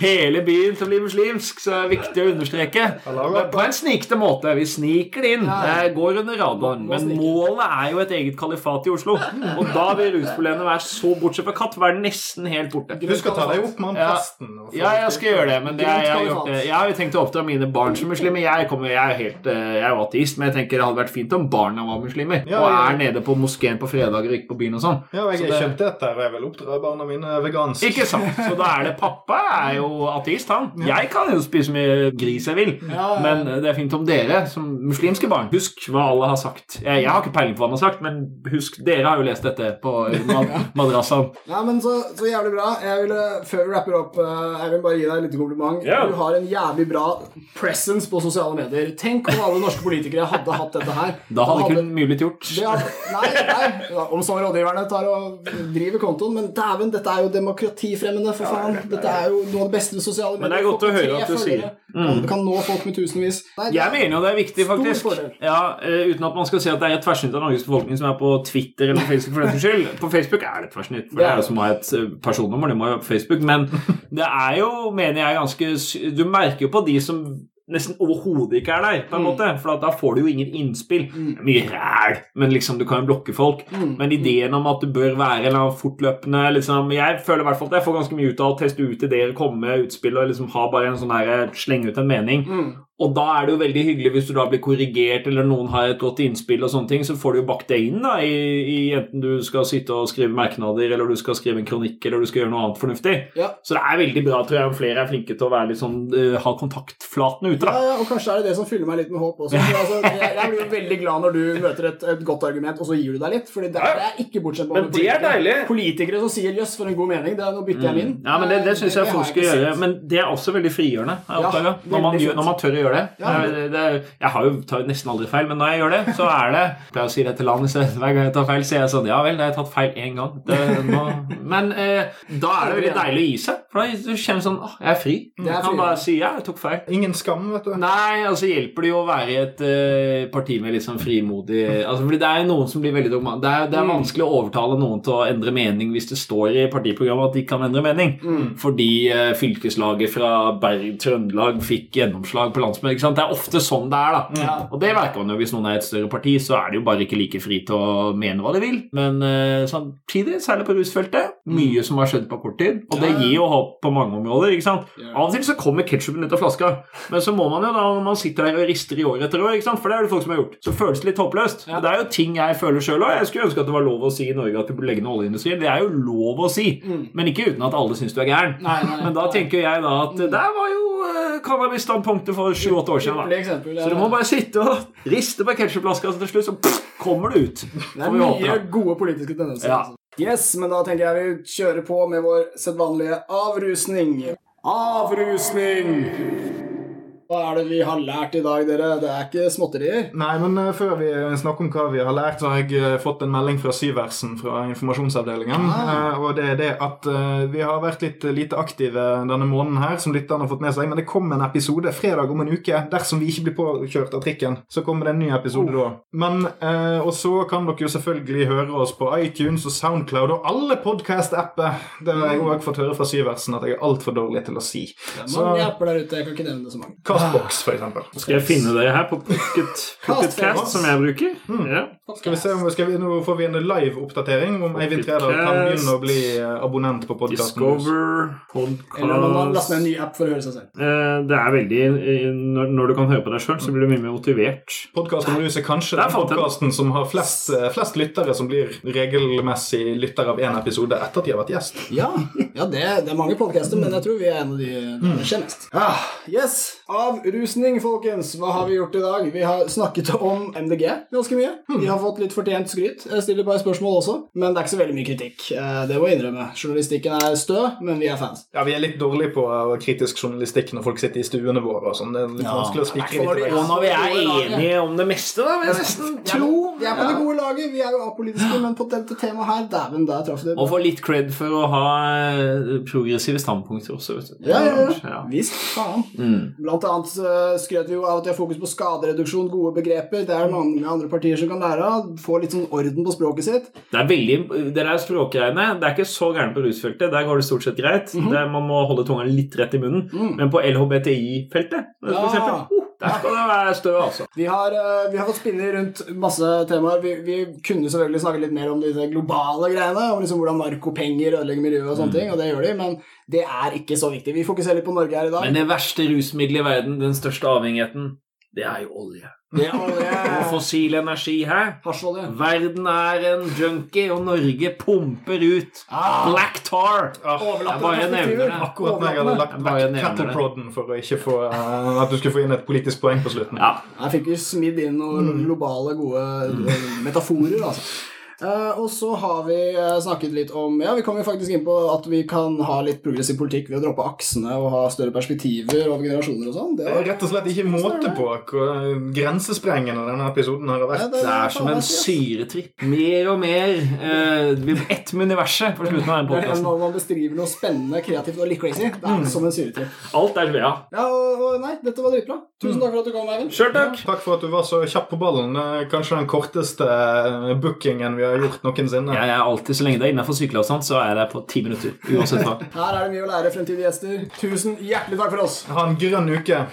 S3: hele byen til å bli muslimsk, så det er viktig å understreke. Men På en snikete måte. Vi sniker det inn. Det går under radaren. Men målet er jo et eget kalifat i Oslo. Og da vil rusproblemene være så bortsett fra katt, være nesten helt borte.
S2: Du skal ta deg opp med han
S3: Ja.
S2: presten.
S3: Ja, jeg skal gjøre det, men det, jeg, har gjort jeg har jo tenkt å oppdra mine barn som muslimer. Jeg, kommer, jeg, er helt, eh, jeg er jo ateist, men jeg tenker det hadde vært fint om barna var muslimer. Og er nede på moskeen på fredager og ikke på byen og sånn.
S2: Ja, jeg
S3: Så
S2: er kjøpt dette, og jeg vil oppdra barna mine vegansk.
S3: Ikke sant? Så da er det pappa er jo ateist, han. Jeg kan jo spise mye gris jeg vil,
S1: Ja, ja.
S3: men det er fint om dere som muslimske barn Husk hva alle har sagt. Jeg, jeg har ikke peiling på hva han har sagt, men husk, dere har jo lest dette på mad madrassaen.
S1: Ja, men så, så jævlig bra. Jeg vil, Før vi rapper opp, eh, jeg vil bare gi deg et lite kompliment.
S4: Ja.
S1: Du har en jævlig bra presence på sosiale medier. Tenk om alle norske politikere hadde hatt dette her.
S3: Da hadde ikke mye blitt gjort.
S1: det hadde, nei, nei, om så rådgiverne tar og driver kontoen, men dæven, dette er jo demokratifremmende, for faen. Dette er jo noe av det beste sosiale medier.
S3: Men det er godt å høre at du sier.
S1: det. Kan, kan nå folk med tusenvis. Nei,
S3: Jeg
S1: er-
S3: mener jo det er viktig, faktisk. Ja, eh, Uten at man skal si at det er et tverrsnitt av Norges befolkning som er på Twitter eller Facebook. for den saks skyld. På Facebook er det et tverrsnitt, for det er jo som å ha et eh, personnummer. Det må jo være på Facebook. Men det er jo, mener jeg, ganske Du merker jo på de som nesten overhodet ikke er der, på en
S1: Mm.
S3: måte, for da får du jo ingen innspill. Mye ræl, men liksom du kan jo blokke folk.
S1: Mm.
S3: Men ideen om at du bør være eller annen fortløpende liksom, Jeg føler i hvert fall at jeg får ganske mye ut av å teste ut ideer, komme med utspill og liksom ha bare en sånn her slenge ut en mening.
S1: Mm.
S3: Og da er det jo veldig hyggelig hvis du da blir korrigert, eller noen har et godt innspill, og sånne ting, så får du jo bakt det inn da, i, i enten du skal sitte og skrive merknader, eller du skal skrive en kronikk, eller du skal gjøre noe annet fornuftig.
S1: Ja.
S3: Så det er veldig bra, tror jeg, om flere er flinke til å sånn, uh, ha kontaktflaten ute.
S1: Ja,
S3: da.
S1: ja, og kanskje er det det som fyller meg litt med håp også. For altså, jeg, jeg blir jo veldig glad når du møter et, et godt argument, og så gir du deg litt. Fordi det, er- det er ikke bortsett
S4: Men det er deilig.
S1: Politikere som sier 'jøss, for en god mening', det er, nå bytter jeg min.
S3: Ja, men Det, det syns jeg folk skal gjøre. Men det er også veldig frigjørende. jeg
S1: Ja, fint.
S3: når man tør å gjøre det.
S1: Ja.
S3: det, det jeg har jo tar nesten aldri feil, men når jeg gjør det, så er det Jeg pleier å si det til landet, så hver gang jeg tar feil, så er jeg sånn Ja vel, da har jeg tatt feil én gang. Det, nå, men eh, da er det veldig deilig å gi seg. For da du sånn Åh, jeg er fri. Jeg kan
S1: fri.
S3: bare si ja, jeg tok feil.
S2: Ingen skam, vet du.
S3: Nei, altså hjelper det jo å være i et uh, parti med litt sånn frimodig altså, fordi Det er noen som blir veldig dogmatiske. Det det er
S1: Mm.
S3: vanskelig å overtale noen til å endre mening hvis det står i partiprogrammet at de kan endre mening.
S1: Mm.
S3: Fordi uh, fylkeslaget fra Berg Trøndelag fikk gjennomslag på Men ikke sant? det er ofte sånn det er, da.
S1: Ja.
S3: Og det merker man jo hvis noen er et større parti, så er de jo bare ikke like fri til å mene hva de vil. Men eh, samtidig, særlig på rusfeltet, mye som har skjedd på kort tid. Og det gir jo håp på mange områder. ikke sant? Av og til så kommer ketsjupen ut av flaska, men så må man jo da, når man sitter der og rister i år etter år, ikke sant? for det er det folk som har gjort, så føles det litt håpløst.
S1: Ja.
S3: Det er jo ting jeg føler sjøl òg. Jeg skulle ønske at det var lov å si i Norge at vi burde legge ned oljeindustrien. Det er jo lov å si,
S1: Mm.
S3: men ikke uten at alle syns du er gæren.
S1: Nei, nei,
S3: Men da tenker jeg da at der var jo eh, cannabisstandpunktet for sju-åtte år siden.
S1: Eksempel,
S3: Så du må bare sitte og riste på ketsjupflaska, så til slutt så pff, kommer det ut.
S1: Det er mye gode politiske tendenser.
S3: Ja.
S1: altså. Yes, men da tenker jeg vi kjører på med vår sedvanlige avrusning. Avrusning! Hva er det vi har lært i dag, dere? Det er ikke småtterier.
S2: Nei, men eh, før vi snakker om hva vi har lært, så har jeg eh, fått en melding fra Syversen fra informasjonsavdelingen.
S1: Ah.
S2: Eh, og det er det at vi har vært litt lite aktive denne måneden her, som lytterne har fått med seg. Men det kommer en episode fredag om en uke. Dersom vi ikke blir påkjørt av trikken, så kommer det en ny episode da. Men, Og så kan dere jo selvfølgelig høre oss på iTunes og Soundcloud og alle podkast-apper. Det har jeg òg fått høre fra Syversen at jeg er altfor dårlig til å si.
S1: Det er
S2: Så
S1: mange apper der ute. Jeg kan ikke nevne det så mange.
S2: Castbox, for eksempel.
S3: Skal jeg finne det her på Pocket, Pocket Cast, som jeg bruker? Ja.
S2: Skal vi se om skal vi, Nå får vi en live-oppdatering om Eivind Trædal kan begynne å bli eh, abonnent på podkasten.
S3: Discover,
S1: Eller når man har
S3: podcast
S1: ned en ny app for å høre seg selv.
S3: Eh, Det er veldig eh, Når når du kan høre på deg sjøl, så blir du mye mer motivert.
S2: Podkasten Rus er kanskje den podkasten som har flest, eh, flest lyttere som blir regelmessig lytter av én episode etter at de har vært gjest.
S1: Ja, ja det, det er mange podcaster, men jeg tror vi er en av de
S3: Mm.
S1: som kjenner. Ah, yes, Avrusning, folkens. Hva har vi gjort i dag? Vi har snakket om MDG ganske mye. Vi har fått litt fortjent skryt. Jeg stiller bare spørsmål også, men det er ikke så veldig mye kritikk. Eh, Det må jeg innrømme. Journalistikken er stø, men vi er fans.
S2: Ja, Vi er litt dårlige på eh, kritisk journalistikk når folk sitter i stuene våre. og sånn. Det er litt
S1: Ja,
S2: vanskelig å spikre litt i
S1: når
S3: vi er enige om det meste, da, vil jeg nesten
S1: Vi
S3: tro
S1: vi er på det gode laget. Vi er jo apolitiske, men på dette temaet her, dæven, der traff det.
S3: Og få litt cred for å ha eh, progressive standpunkter også. vet du.
S1: Ja, ja, ja.
S3: Ja.
S1: Visst, faen.
S3: Mm.
S1: Blant annet eh, skrøt vi jo av at de har fokus på skadereduksjon, gode begreper. Det er mange andre partier som kan lære av. Få litt sånn orden på språket sitt.
S3: Det er veldig, det der språkgreiene Det er ikke så gærent på rusfeltet. Der går det stort sett greit.
S1: Mhm.
S3: det, man må holde tunga litt rett i munnen.
S1: Mm.
S3: Men på LHBTI-feltet, for eksempel, oh, der skal det være stø, altså.
S1: Vi har, eh, vi har fått spinne rundt masse temaer. Vi, vi kunne selvfølgelig snakke litt mer om disse globale greiene. Om liksom hvordan narkopenger ødelegger miljøet og sånne ting, og det gjør de, men det er ikke så viktig. Vi fokuserer litt på Norge her i dag.
S3: Men det verste rusmiddelet i verden, den største avhengigheten, det er jo olje.
S1: det er
S3: Og fossil energi her.
S1: Hasjolje.
S3: Verden er en junkie, og Norge pumper ut
S1: Ah,
S3: black tar.
S1: Ah.
S3: Jeg bare nevner det.
S2: Akkurat når jeg hadde lagt vekk
S3: nevner
S2: for å ikke få, uh, at du skulle få inn et politisk poeng på slutten.
S3: Ja.
S1: Jeg fikk jo smidd inn noen globale, gode eh, metaforer, altså. Eh, og så har vi eh, snakket litt om Ja, vi kom jo faktisk inn på at vi kan ha litt progressiv politikk ved å droppe aksene og ha større perspektiver over generasjoner og sånn. Det
S2: er rett og slett ikke måte på hvor grensesprengende denne episoden har vært.
S3: Det er som en syretripp. Mer og mer. Eh, vi ett med universet på slutten av
S1: den
S3: podkasten.
S1: Når man beskriver noe spennende, kreativt og litt crazy. Det er som en syretripp.
S3: Alt er ja.
S1: Ja, og, og nei, dette var dritbra. Tusen takk for at du kom, Eivind.
S3: Sjøl takk.
S2: Takk for at du var så kjapp på ballen. Kanskje den korteste eh, bookingen vi har gjort noensinne.
S3: Jeg er alltid, Så lenge det er innenfor sykkelavstand, så er jeg der på ti minutter. Uansett hva.
S1: Her er det mye å lære, fremtidige gjester. Tusen hjertelig takk for oss.
S2: Ha en grønn uke.